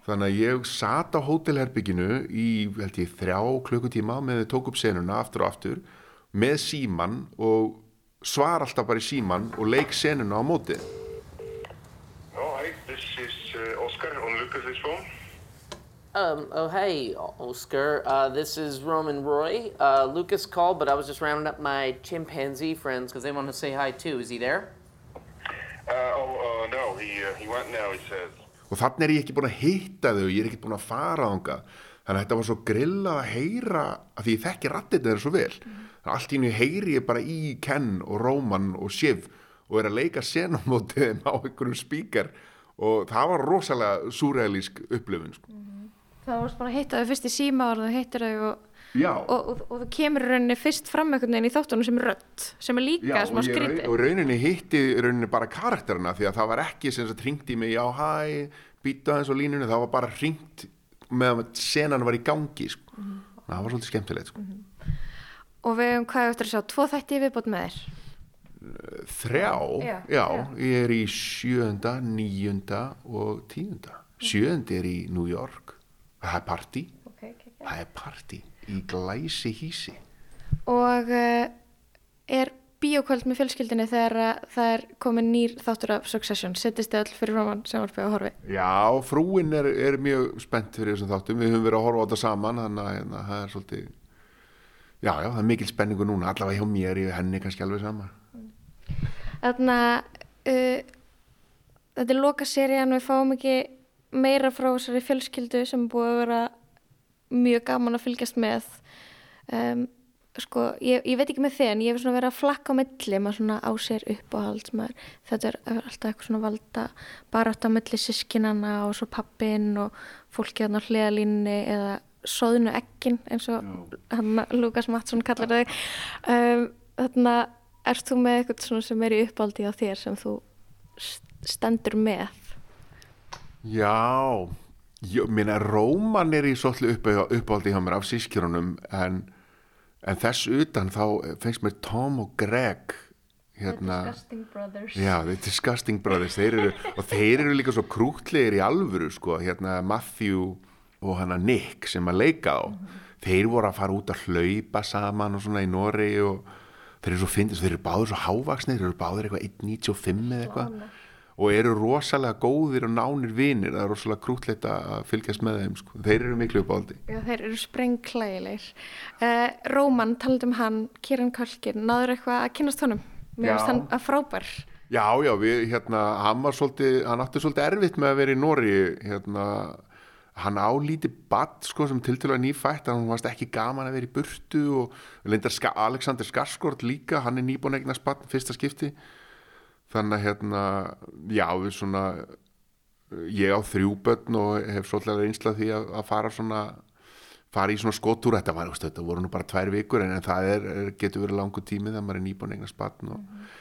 Þannig að ég sat á hótelherbygginu í held ég þrjá klukkutíma með þau tók upp senuna aftur og aftur með síman og svar alltaf bara í síman og leik senuna á móti. Oh hi, this is uh, Oscar on Lucas's phone Um, oh, hey, Oscar. Uh, this is Roman Roy. Uh, Lucas called, but I was just rounding up my chimpanzee friends because they want to say hi too. Is he there? Uh, oh, uh, no, he, uh, he went now, he says. Og þannig er ég ekki búin að hitta þau, ég er ekki búin að fara ánga. Þannig að þetta var svo grillað að heyra, að því ég þekki rattið þeirra svo vel. Mm. Þannig að allt í nýju heyri ég bara í Ken og Róman og Shiv og er að leika senumótið á einhverjum spíkar og það var rosalega súræðilísk upplifun. Sko. Mm. Það varst bara að hitta þau fyrst í síma og það hittir þau og og, og, og þú kemur rauninni fyrst fram einhvern veginn í þáttunum sem rött sem er líka smá skríti og rauninni hitti rauninni bara karakterina því að það var ekki sem það ringt í mig já hæ, býta eins og línunni. Það var bara ringt með að senan var í gangi sko. mm -hmm. það var svolítið skemmtilegt sko. mm -hmm. og við hefum hvað eftir að sjá? Tvo þætti viðbót með þér? Þrjá, já, já, ég er í sjönda, níunda og tíunda. Sjöndi er í New York það er party. Okay, okay, okay. það er party í glæsi hísi og uh, er bíokvöld með fjölskyldinni þegar uh, það er komin nýr þáttur af Succession? Settist þið öll fyrir framann sem var að horfi Já, frúin er, er mjög spennt fyrir þessum þáttum, við höfum verið að horfa á þetta saman þannig að hérna, það er svolítið já, já, það er mikil spenningu núna allavega hjá mér, ég henni kannski alveg sama. Þannig að uh, þetta er loka serían við fáum ekki meira frá þessari fjölskyldu sem búið að vera mjög gaman að fylgjast með. Um, sko, ég, ég veit ekki með þið en ég hef svona verið að flakka á milli maður svona á sér uppáhald maður, þetta er alltaf eitthvað svona valda bara átt á milli sískinana og svo pappin og fólki á hliðalínni eða soðinu ekkin eins og Lukas Mattsson kallar þau. Um, þannig að erst þú með eitthvað sem er í uppáldi á þér sem þú stendur með Já. Ég minna, Róman er í svolítið uppáldi hjá mér af sískjörunum en, en þess utan þá fengst mér Tom og Greg hérna, The Disgusting Brothers. Já, The Disgusting Brothers. Þeir eru, og þeir eru líka svo krútlegir í alvöru sko, hérna Matthew og hana Nick sem að leika á. Mm -hmm. þeir voru að fara út að hlaupa saman og svona í Norri og þeir eru svo fyndist, þeir eru báður svo hávaksnir, þeir eru báður eitthvað 1.95 eða eitthvað og eru rosalega góðir og nánir vinir, það er rosalega krútleit að fylgjast með þeim, sko. þeir eru miklu uppáldi. Já, þeir eru sprengklægilegir. Uh, Róman, talandum hann, Kieran Kalkin, náður eitthvað að kynast honum? Mér finnst hann að frábær. Já, já, við, hérna, hann var svolítið, hann átti svolítið erfitt með að vera í Nóri, hérna, hann álíti badd, sko, sem til til að nýfætt, hann varst ekki gaman að vera í burtu og Alexander Skarsgård líka, hann er nýbúin eignast badd, fyrsta skipti þannig að hérna já við svona ég á þrjú börn og hef svolítið einslað því að, að fara svona fara í svona skotúr, þetta var þetta voru nú bara tvær vikur en, en það er, getur verið langu tími þegar maður er nýbúin eignar spann og, mm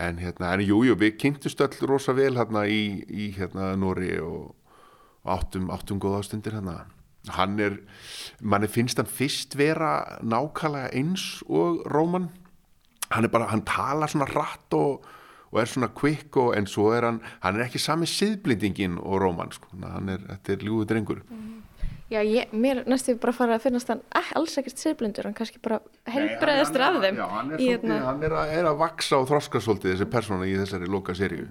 en hérna, en jújú, jú, við kynntumst öll rosa vel hérna í, í hérna Nóri og, og áttum, áttum góða ástundir hérna. Hann er, manni finnst hann fyrst vera nákvæmlega eins og Róman. Hann er bara, hann tala svona rætt og og er svona quick og en svo er hann hann er ekki sami siðblindingin og Róman sko, hann er, þetta er ljúið drengur mm. Já, ég, mér næstu bara að fara að finnast hann eh, alls ekkert siðblindur, hann kannski bara heilbreðastur af þeim Já, hann er, svolítið, hérna... hann er, að, er að vaksa og þroska svolítið þessi persóna í þessari loka seríu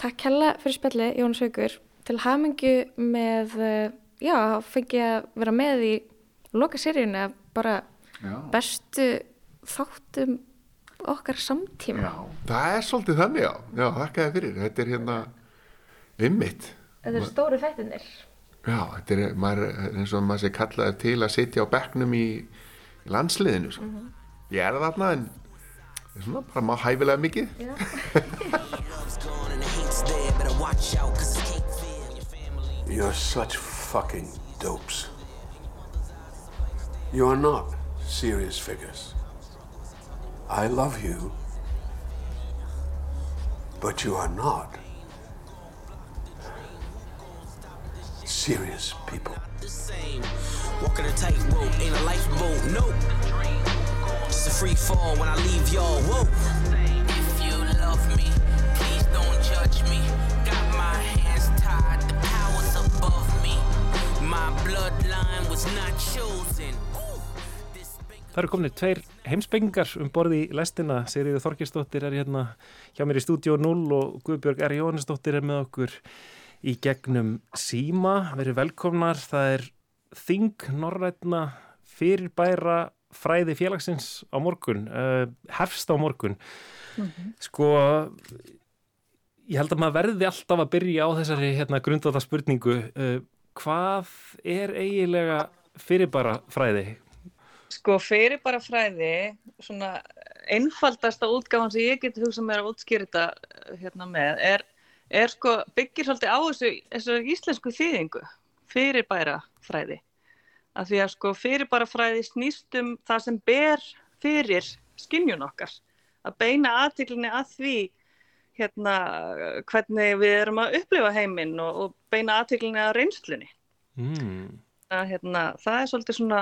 Takk hella fyrir spjalli, Jón Sveikur til hamingu með eh, já, fengi að vera með í loka seríuna bara já. bestu þáttum okkar samtíma. Já, það er svolítið þannig já, já þakka það fyrir, þetta er hérna ymmit þetta er stóri fættinir já, þetta er maður, eins og maður sé kallaði til að sitja á begnum í, í landsliðinu mm -hmm. ég er þarna en það er svona bara maður hæfilega mikið. You're such fucking dopes. You are not serious figures I love you, but you are not serious people. Walking a ain't a lifeboat, nope. Just a free fall when I leave y'all, whoa. If you love me, please don't judge me. Got my hands tied, the power's above me. My bloodline was not chosen. Það eru kominir tveir heimspengingar um borði í lestina. Sigriður Þorkistóttir er hérna hjá mér í stúdíu 0 og Guðbjörg R. Jóhannesdóttir er með okkur í gegnum síma. Verið velkomnar. Það er þing norrætna fyrirbæra fræði félagsins á morgun. Uh, hefst á morgun. Mm -hmm. Sko, ég held að maður verði alltaf að byrja á þessari hérna, grundvata spurningu. Uh, hvað er eigilega fyrirbæra fræði? Sko fyrir bara fræði, svona einfaldasta útgáðan sem ég geti hugsað mér að útskýra þetta eh, hérna með er, er sko byggir svolítið á þessu, þessu íslensku þýðingu fyrir bara fræði. Af því að sko fyrir bara fræði snýstum það sem ber fyrir skinnjun okkar. Að beina aðtiklinni að því hérna hvernig við erum að upplifa heiminn og, og beina aðtiklinni að reynslunni. Mm. Að, hérna, það er svolítið svona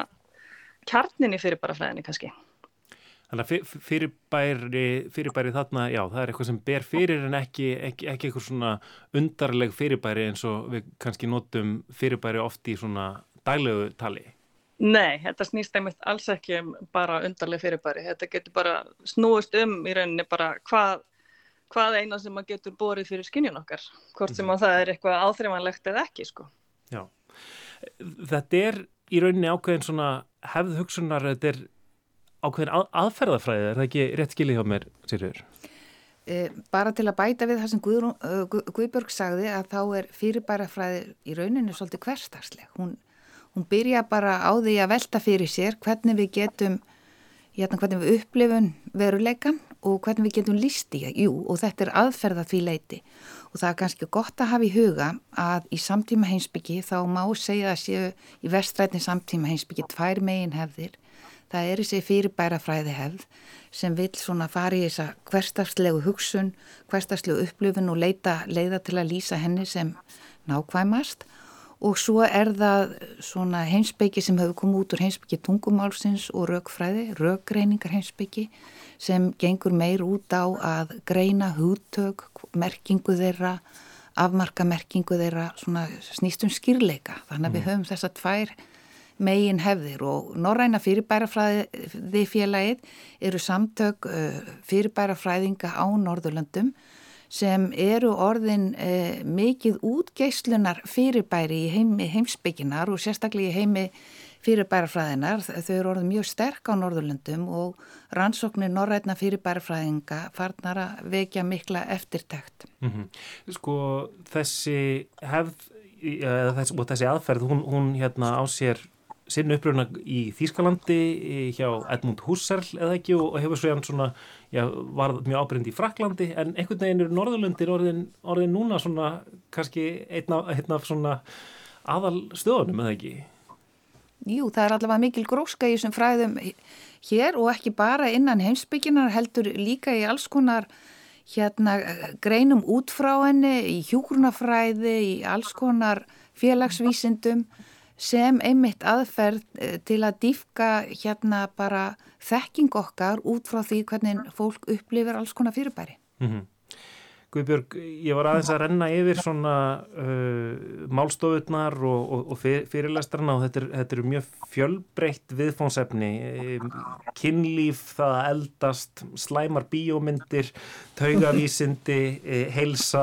kjarninni fyrir bara fræðinni kannski. Þannig að fyrirbæri, fyrirbæri þarna, já, það er eitthvað sem ber fyrir en ekki, ekki, ekki eitthvað svona undarleg fyrirbæri eins og við kannski notum fyrirbæri oft í svona daglegu tali. Nei, þetta snýst einmitt alls ekki um bara undarleg fyrirbæri. Þetta getur bara snúist um í rauninni bara hvað, hvað eina sem maður getur borið fyrir skinnjun okkar. Hvort sem mm. það er eitthvað áþreifanlegt eða ekki, sko. Já, þetta er í rauninni ákveðin svona hefð hugsunar, þetta er ákveðin að, aðferðafræði, er það ekki rétt skilið hjá mér, Sýrjur? Eh, bara til að bæta við það sem Guðrún, uh, Guðbjörg sagði að þá er fyrirbærafræði í rauninu svolítið hverstagsleg. Hún, hún byrja bara á því að velta fyrir sér hvernig við getum, hérna hvernig við upplifum veruleikan og hvernig við getum lísti, jú, og þetta er aðferða því leiti og það er kannski gott að hafa í huga að í samtíma heimsbyggi þá má segja að séu í vestrætni samtíma heimsbyggi tvær megin hefðir. Það er þessi fyrirbæra fræði hefð sem vil svona fari í þessa hverstafslegu hugsun, hverstafslegu upplöfun og leita, leiða til að lýsa henni sem nákvæmast og svo er það svona heimsbyggi sem hefur komið út úr heimsbyggi tungumálsins og raukfræði, raukreiningar heimsbyggi sem gengur meir út á að greina húttök, merkingu þeirra, afmarka merkingu þeirra, svona snýstum skýrleika. Þannig að mm. við höfum þessa tvær megin hefðir og Norræna fyrirbærafræði félagið eru samtök fyrirbærafræðinga á Norðurlandum sem eru orðin eh, mikið útgeislunar fyrirbæri í heimi heimsbygginar og sérstaklega í heimi fyrirbærafræðinar. Þau eru orðin mjög sterk á Norðurlöndum og rannsóknir norrætna fyrirbærafræðinga farnar að vekja mikla eftirtækt. Mm -hmm. Sko þessi hefð þess, og þessi aðferð, hún, hún hérna á sér sinn uppröfna í Þýskalandi hjá Edmund Husserl eða ekki og hefur svo jæfn svona já, var mjög ábyrgnd í Fraklandi en einhvern veginn eru Norðurlundir orðin, orðin núna svona kannski einna, einna svona aðal stöðunum eða ekki? Jú, það er allavega mikil gróska í þessum fræðum hér og ekki bara innan heimsbygginar heldur líka í alls konar hérna greinum út frá henni, í hjúgrunafræði, í alls konar félagsvísindum sem einmitt aðferð til að dýfka hérna bara þekking okkar út frá því hvernig fólk upplifir alls konar fyrirbæri. Mm -hmm. Guðbjörg, ég var aðeins að renna yfir svona uh, málstofurnar og, og, og fyrirlestrarna og þetta er, þetta er mjög fjölbreytt viðfónsefni, kynlíf, það að eldast, slæmar bíómyndir, taugavísindi, heilsa,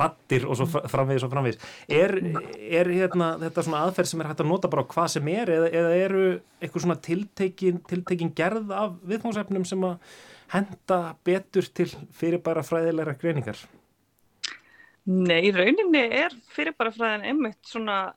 rattir og svo framvegis og framvegis. Er, er hérna, þetta svona aðferð sem er hægt að nota bara á hvað sem er eða, eða eru eitthvað svona tiltekin, tiltekin gerð af viðfónsefnum sem að henda betur til fyrirbæra fræðilegra greiningar? Nei, rauninni er fyrirbæra fræðin einmitt svona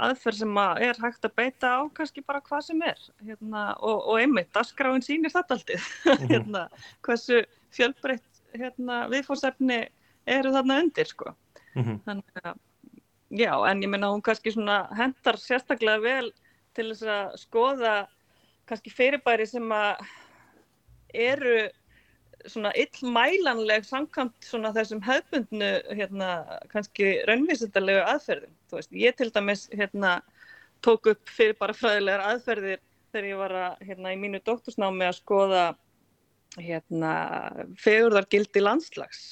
aðferð sem að er hægt að beita á kannski bara hvað sem er hérna, og, og einmitt, askráin sýnir þetta aldrei mm -hmm. hérna, hversu fjölbreytt hérna, viðfórsefni eru þarna undir sko. -hmm. Þannig að, já, en ég minna hún kannski svona hendar sérstaklega vel til þess að skoða kannski fyrirbæri sem að eru svona illmælanleg samkvæmt svona þessum hefbundnu hérna kannski raunvísindalegu aðferðum. Þú veist, ég til dæmis hérna tók upp fyrir bara fræðilegar aðferðir þegar ég var að hérna í mínu doktorsnámi að skoða hérna fegurðargildi landslags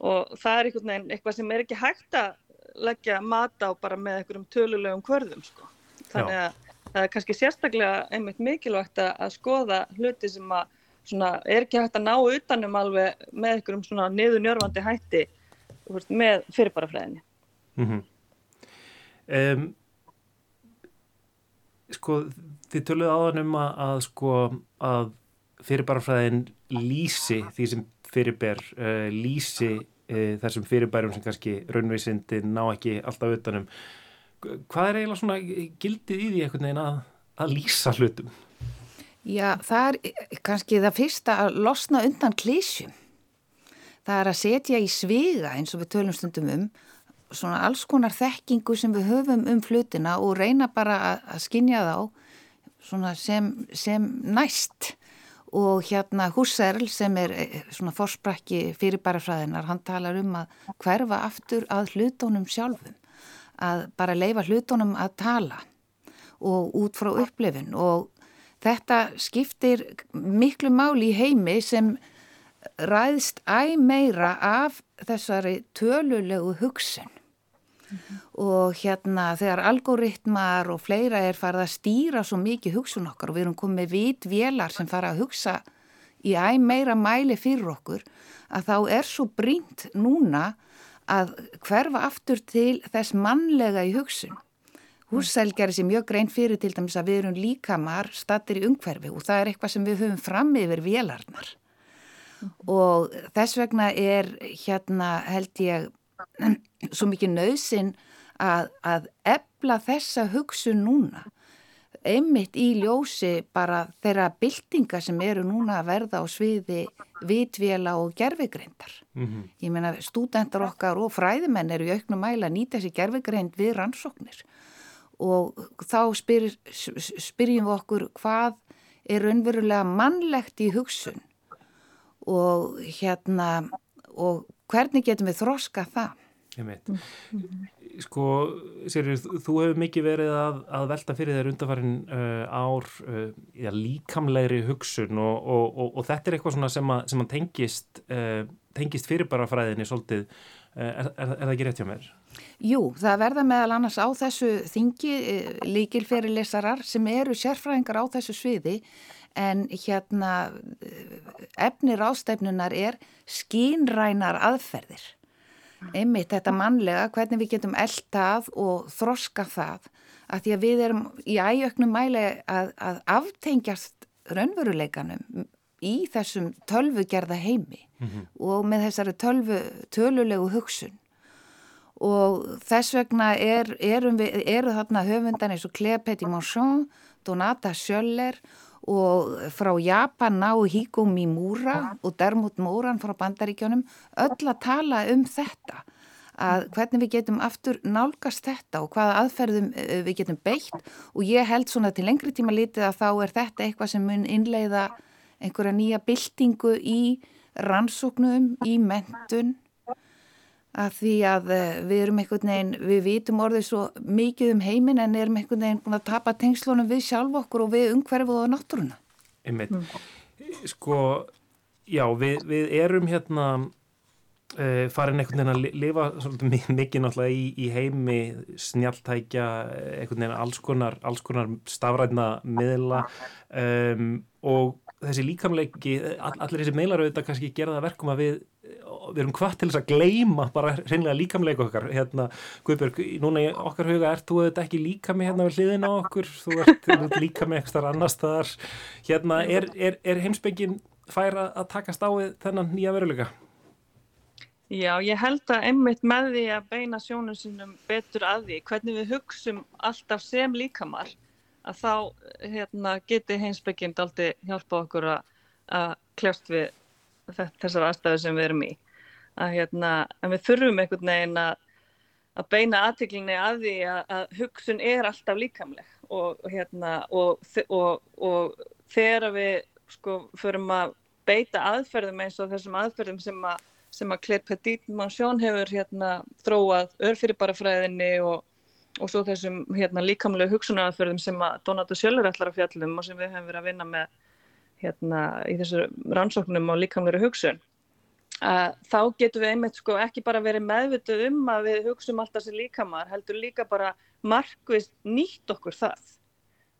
og það er einhvern veginn eitthvað sem er ekki hægt að leggja mat á bara með einhverjum tölulegum kvörðum sko. Þannig að það er kannski sérstaklega einmitt mikilvægt að skoða hluti sem að svona, er ekki hægt að ná utanum alveg með einhverjum svona niðurnjörfandi hætti veist, með fyrirbarafræðinni. Mm -hmm. um, sko, þið töluðu áðan um að, að sko að fyrirbarafræðin lýsi því sem fyrirber uh, lýsi uh, þessum fyrirbærum sem kannski raunveisindi ná ekki alltaf utanum. Hvað er eiginlega svona gildið í því einhvern veginn að, að lýsa hlutum? Já, það er kannski það fyrsta að losna undan klísjum. Það er að setja í sviga eins og við tölum stundum um svona alls konar þekkingu sem við höfum um flutina og reyna bara að, að skinja þá sem, sem næst og hérna Husserl sem er svona forsprakki fyrirbærafræðinar, hann talar um að hverfa aftur að hlutónum sjálfum, að bara leifa hlutónum að tala og út frá upplifin og Þetta skiptir miklu máli í heimi sem ræðst æg meira af þessari tölulegu hugsun mm -hmm. og hérna þegar algoritmar og fleira er farið að stýra svo mikið hugsun okkar og við erum komið vit vélar sem fara að hugsa í æg meira mæli fyrir okkur að þá er svo brínt núna að hverfa aftur til þess mannlega í hugsun. Húsæl gerir sér mjög grein fyrir til dæmis að við erum líkamar stattir í umhverfi og það er eitthvað sem við höfum fram yfir vélarnar. Og þess vegna er hérna held ég svo mikið nöðsin að, að ebla þessa hugsun núna einmitt í ljósi bara þeirra byltinga sem eru núna að verða á sviði vitvela og gerfigreindar. Mm -hmm. Ég meina stúdendar okkar og fræðimenn eru í auknum mæla að nýta þessi gerfigreind við rannsóknir og þá spyr, spyrjum við okkur hvað er raunverulega mannlegt í hugsun og hérna og hvernig getum við þroska það? Ég veit. Sko, Sérur, þú hefur mikið verið að, að velta fyrir þér undarfarin uh, ár uh, ja, líkamlegri hugsun og, og, og, og þetta er eitthvað sem að, sem að tengist, uh, tengist fyrirbarafræðinni svolítið Er, er, er það ekki rétt hjá mér? Jú, það verða meðal annars á þessu þingi líkilferilesarar sem eru sérfræðingar á þessu sviði en hérna efnir ástefnunar er skínrænar aðferðir. Einmitt þetta mannlega, hvernig við getum eldað og þroska það að því að við erum í ægjöknum mæli að, að aftengjast raunveruleikanum í þessum tölvugerða heimi mm -hmm. og með þessari tölvu, tölulegu hugsun og þess vegna er, við, eru þarna höfundan eins og Claire Petit-Monchon, Donata Schöller og frá Japan ná Hiko Mimura og Dermot Moran frá bandaríkjónum öll að tala um þetta að hvernig við getum aftur nálgast þetta og hvaða aðferðum eh, við getum beitt. Og ég held svona til lengri tíma litið að þá er þetta eitthvað sem mun innleiða einhverja nýja byltingu í rannsóknum, í mentun að því að eh, við erum einhvern veginn, við vitum orðið svo mikið um heiminn en erum einhvern veginn búin að tapa tengslunum við sjálf okkur og við umhverfuð og náttúruna. Einmitt. Mm. Sko, já, við, við erum hérna uh, farin einhvern veginn að lifa svolítið mikið náttúrulega í, í heimi snjaltækja, einhvern veginn alls konar, alls konar stafræðna miðla um, og þessi líkamleiki, all, allir þessi meilar auðvitað kannski gera það verkum að við við erum hvað til þess að gleima bara hreinlega líkamleika okkar hérna, Guðbjörg, núna í okkar huga ert þú auðvitað ekki líka með hérna við hliðin á okkur þú ert, ert líka með eitthvað annar staðar hérna, er, er, er heimsbyggin færa að takast á þennan nýja veruleika? Já, ég held að einmitt með því að beina sjónum sínum betur að því hvernig við hugsum alltaf sem líkamar að þá hérna, geti heimsbyggind aldrei hjálpa okkur að kljást við þessar aðstæðu sem við erum í. Að, hérna, en við þurfum einhvern veginn að, að beina aðtiklinni að því að, að hugsun er alltaf líkamleg og, hérna, og, og, og þegar við sko, förum að beita aðferðum eins og þessum aðferðum sem að sem að Claire Petit-Manchon hefur hérna, þróað örfyrirbarafræðinni og, og svo þessum hérna, líkamlega hugsunaraförðum sem að Donato Sjöller ætlar að fjallum og sem við hefum verið að vinna með hérna, í þessu rannsóknum á líkamlega hugsun. Uh, þá getum við einmitt sko ekki bara verið meðvituð um að við hugsum alltaf sem líkamar, heldur líka bara markvist nýtt okkur það.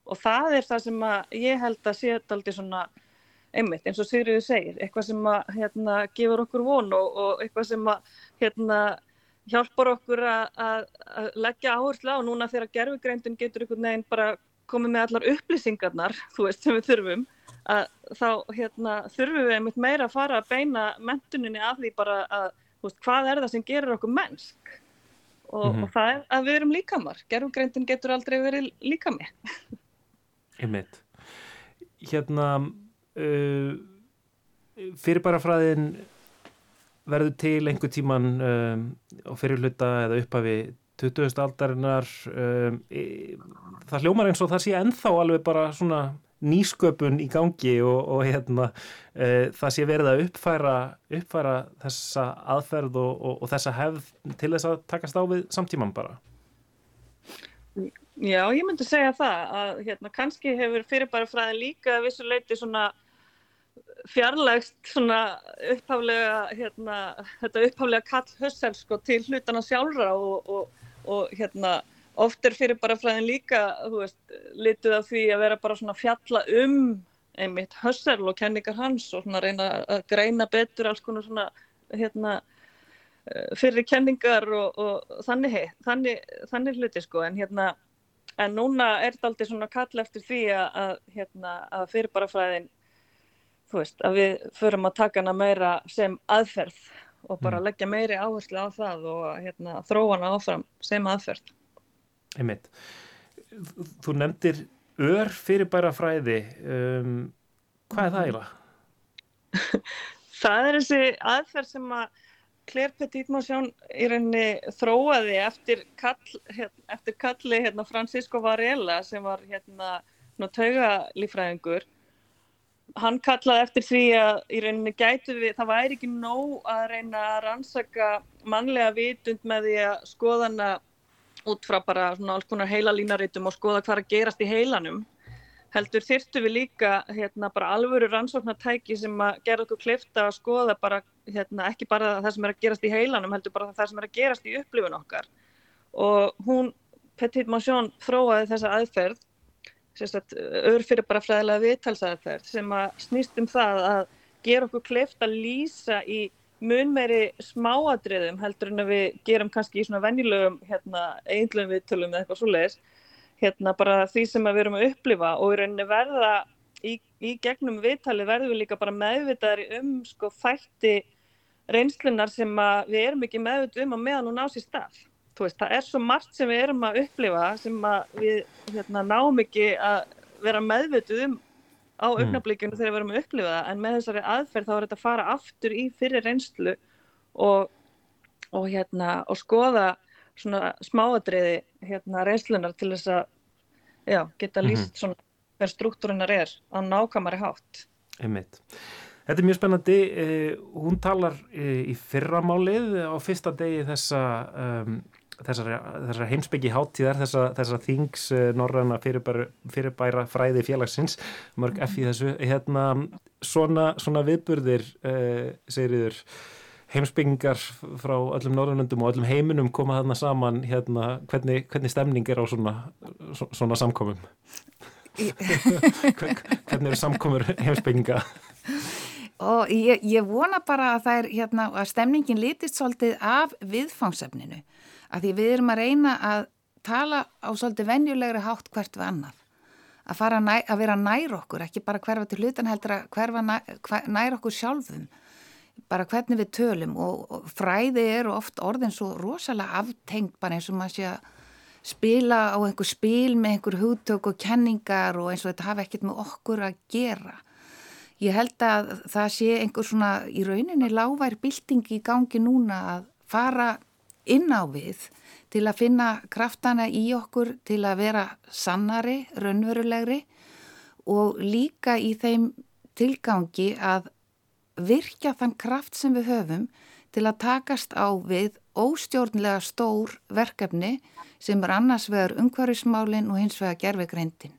Og það er það sem ég held að sé alltaf svona einmitt eins og Sigriður segir, eitthvað sem að hérna, gefur okkur von og, og eitthvað sem að hérna, hjálpar okkur að leggja áherslu á. Núna þegar gerfugreindin getur einhvern veginn bara komið með allar upplýsingarnar þú veist sem við þurfum að þá hérna, þurfum við einmitt meira að fara að beina mentuninni af því bara að veist, hvað er það sem gerir okkur mennsk? Og, mm -hmm. og það er að við erum líkamar. Gerfugreindin getur aldrei verið líkami. Einmitt. Hérna uh, fyrirbarafræðin verður til einhver tíman um, á fyrirluta eða upphafi 20. aldarinnar um, e, það hljómar eins og það sé enþá alveg bara svona nýsköpun í gangi og, og hérna, uh, það sé verið að uppfæra, uppfæra þessa aðferð og, og, og þessa hefð til þess að takast á við samtíman bara Já, ég myndi segja það að hérna, kannski hefur fyrirbarafræðin líka vissuleiti svona fjarlægst svona upphaflega hérna, þetta upphaflega kall hössel sko til hlutana sjálfra og, og, og hérna oft er fyrir bara fræðin líka veist, lituð af því að vera bara svona fjalla um einmitt hössel og kenningar hans og svona reyna að greina betur alls konar svona hérna eh, fyrir kenningar og, og þannig, hei, þannig, þannig hluti sko en hérna en núna er þetta aldrei svona kall eftir því að, að, hérna, að fyrir bara fræðin þú veist, að við förum að taka hana meira sem aðferð og bara mm. leggja meiri áherslu á það og hérna, þróa hana áfram sem aðferð. Einmitt. Þú nefndir ör fyrirbæra fræði. Um, hvað er það eiginlega? það er þessi aðferð sem að Claire Petit-Motion í rauninni þróaði eftir, kall, hérna, eftir kalli hérna, Francisco Varela sem var hérna, taugalífræðingur hann kallaði eftir því að í rauninni gætu við, það væri ekki nóg að reyna að rannsaka mannlega vitund með því að skoða hana út frá bara svona alls konar heilalínaritum og skoða hvað að gerast í heilanum. Heldur þyrtu við líka hérna bara alvöru rannsóknartæki sem að gera okkur klifta að skoða bara hérna, ekki bara það sem er að gerast í heilanum heldur bara það sem er að gerast í upplifun okkar. Og hún Petit Manchon þróaði þessa aðferð örfyrir bara fræðilega viðtalsaðferð sem að snýst um það að gera okkur kleift að lýsa í mun meiri smáadriðum heldur en að við gerum kannski í svona venjulegum hérna, einlum viðtölum eða eitthvað svo leiðis hérna bara því sem við erum að upplifa og í rauninni verða í, í gegnum viðtali verðum við líka bara meðvitaðri um sko þætti reynslunar sem við erum ekki meðvitað um að meðan hún á sér stað. Veist, það er svo margt sem við erum að upplifa sem að við hérna, náum ekki að vera meðvitað um á mm. augnablíkjunu þegar við erum að upplifa það en með þessari aðferð þá er þetta að fara aftur í fyrir reynslu og, og, hérna, og skoða svona smáadriði hérna, reynslunar til þess að já, geta líst mm -hmm. hver struktúrinar er á nákamari hátt. Einmitt. Þetta er mjög spennandi. Eh, hún talar eh, í fyrramálið á fyrsta degi þessa, um, þessara heimsbyggi háttíðar, þessa, þessa þings eh, norræna fyrirbæra, fyrirbæra fræði félagsins, mörg F í þessu. Hérna, svona, svona viðburðir, eh, segriður, heimsbyggingar frá öllum norðunundum og öllum heiminum koma þarna saman hérna, hvernig, hvernig stemning er á svona, svona samkomum? Hvernig eru samkomur heimsbygginga? Og ég, ég vona bara að það er hérna að stemningin litist svolítið af viðfangsefninu að því við erum að reyna að tala á svolítið venjulegri hátt hvert við annað að, næ, að vera nær okkur, ekki bara hverfa til hlutan heldur að hverfa nær, nær okkur sjálfum bara hvernig við tölum og, og fræði eru oft orðin svo rosalega aftengt bara eins og maður sé að spila á einhver spil með einhver hugtök og kenningar og eins og þetta hafa ekkert með okkur að gera. Ég held að það sé einhver svona í rauninni lágvær bilding í gangi núna að fara inn á við til að finna kraftana í okkur til að vera sannari, raunverulegri og líka í þeim tilgangi að virkja þann kraft sem við höfum til að takast á við óstjórnlega stór verkefni sem er annars vegar umhverfismálinn og hins vegar gerfegreindin.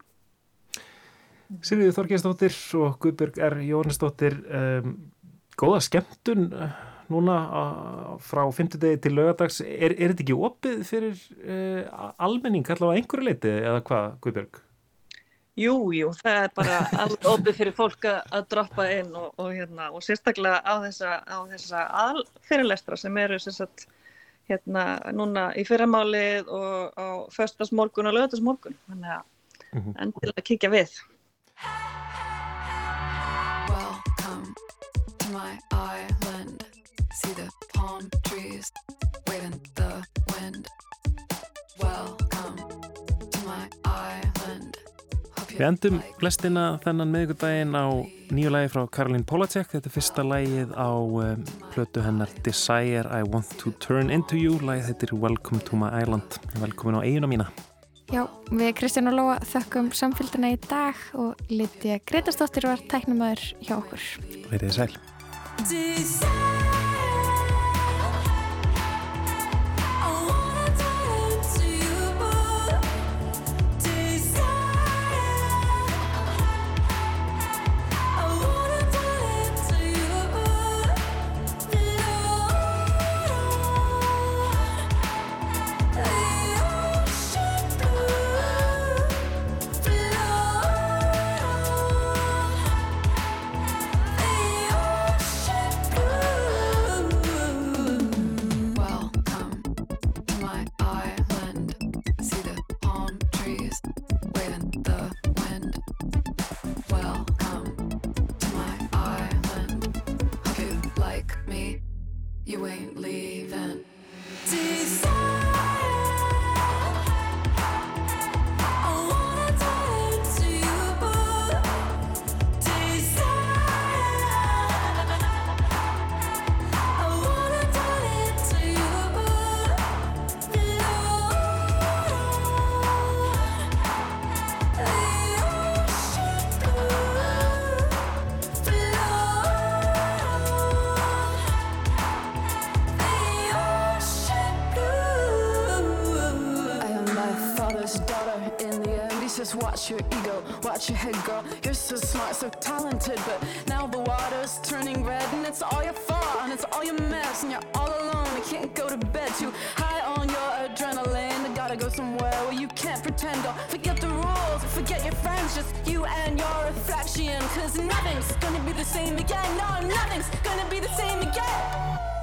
Sýriði Þorgjensdóttir og Guðbjörg R. Jóhannesdóttir, um, góða skemmtun núna frá fymtudegi til lögadags. Er, er þetta ekki opið fyrir uh, almenning allavega einhverju leiti eða hvað, Guðbjörg? Jú, jú, það er bara allt opið fyrir fólk að droppa inn og, og, hérna, og sérstaklega á þessa, á þessa fyrirlestra sem eru sagt, hérna, núna í fyrramálið og á föstasmorgun og lögatasmorgun. Þannig að mm -hmm. endilega kíkja við. Welcome to my See the palm trees waving the wind Welcome to my island Við endum blestina þennan meðgudaginn á nýju lægi frá Karolín Polacek. Þetta er fyrsta lægið á um, plötu hennar Desire I Want to Turn Into You. Lægið heitir Welcome to my Island. Velkomin á eiguna mína. Já, við Kristján og Lóa þökkum samfélgina í dag og Lítja Gretarsdóttir var tæknumöður hjá okkur. Verðið sæl. You ain't leaving. Your head, girl. You're so smart, so talented, but now the water's turning red, and it's all your fault. And it's it's all your mess and you're all alone. You can't go to bed too high on your adrenaline. You gotta go somewhere where you can't pretend or forget the rules, forget your friends, just you and your reflection. Cause nothing's gonna be the same again. No, nothing's gonna be the same again.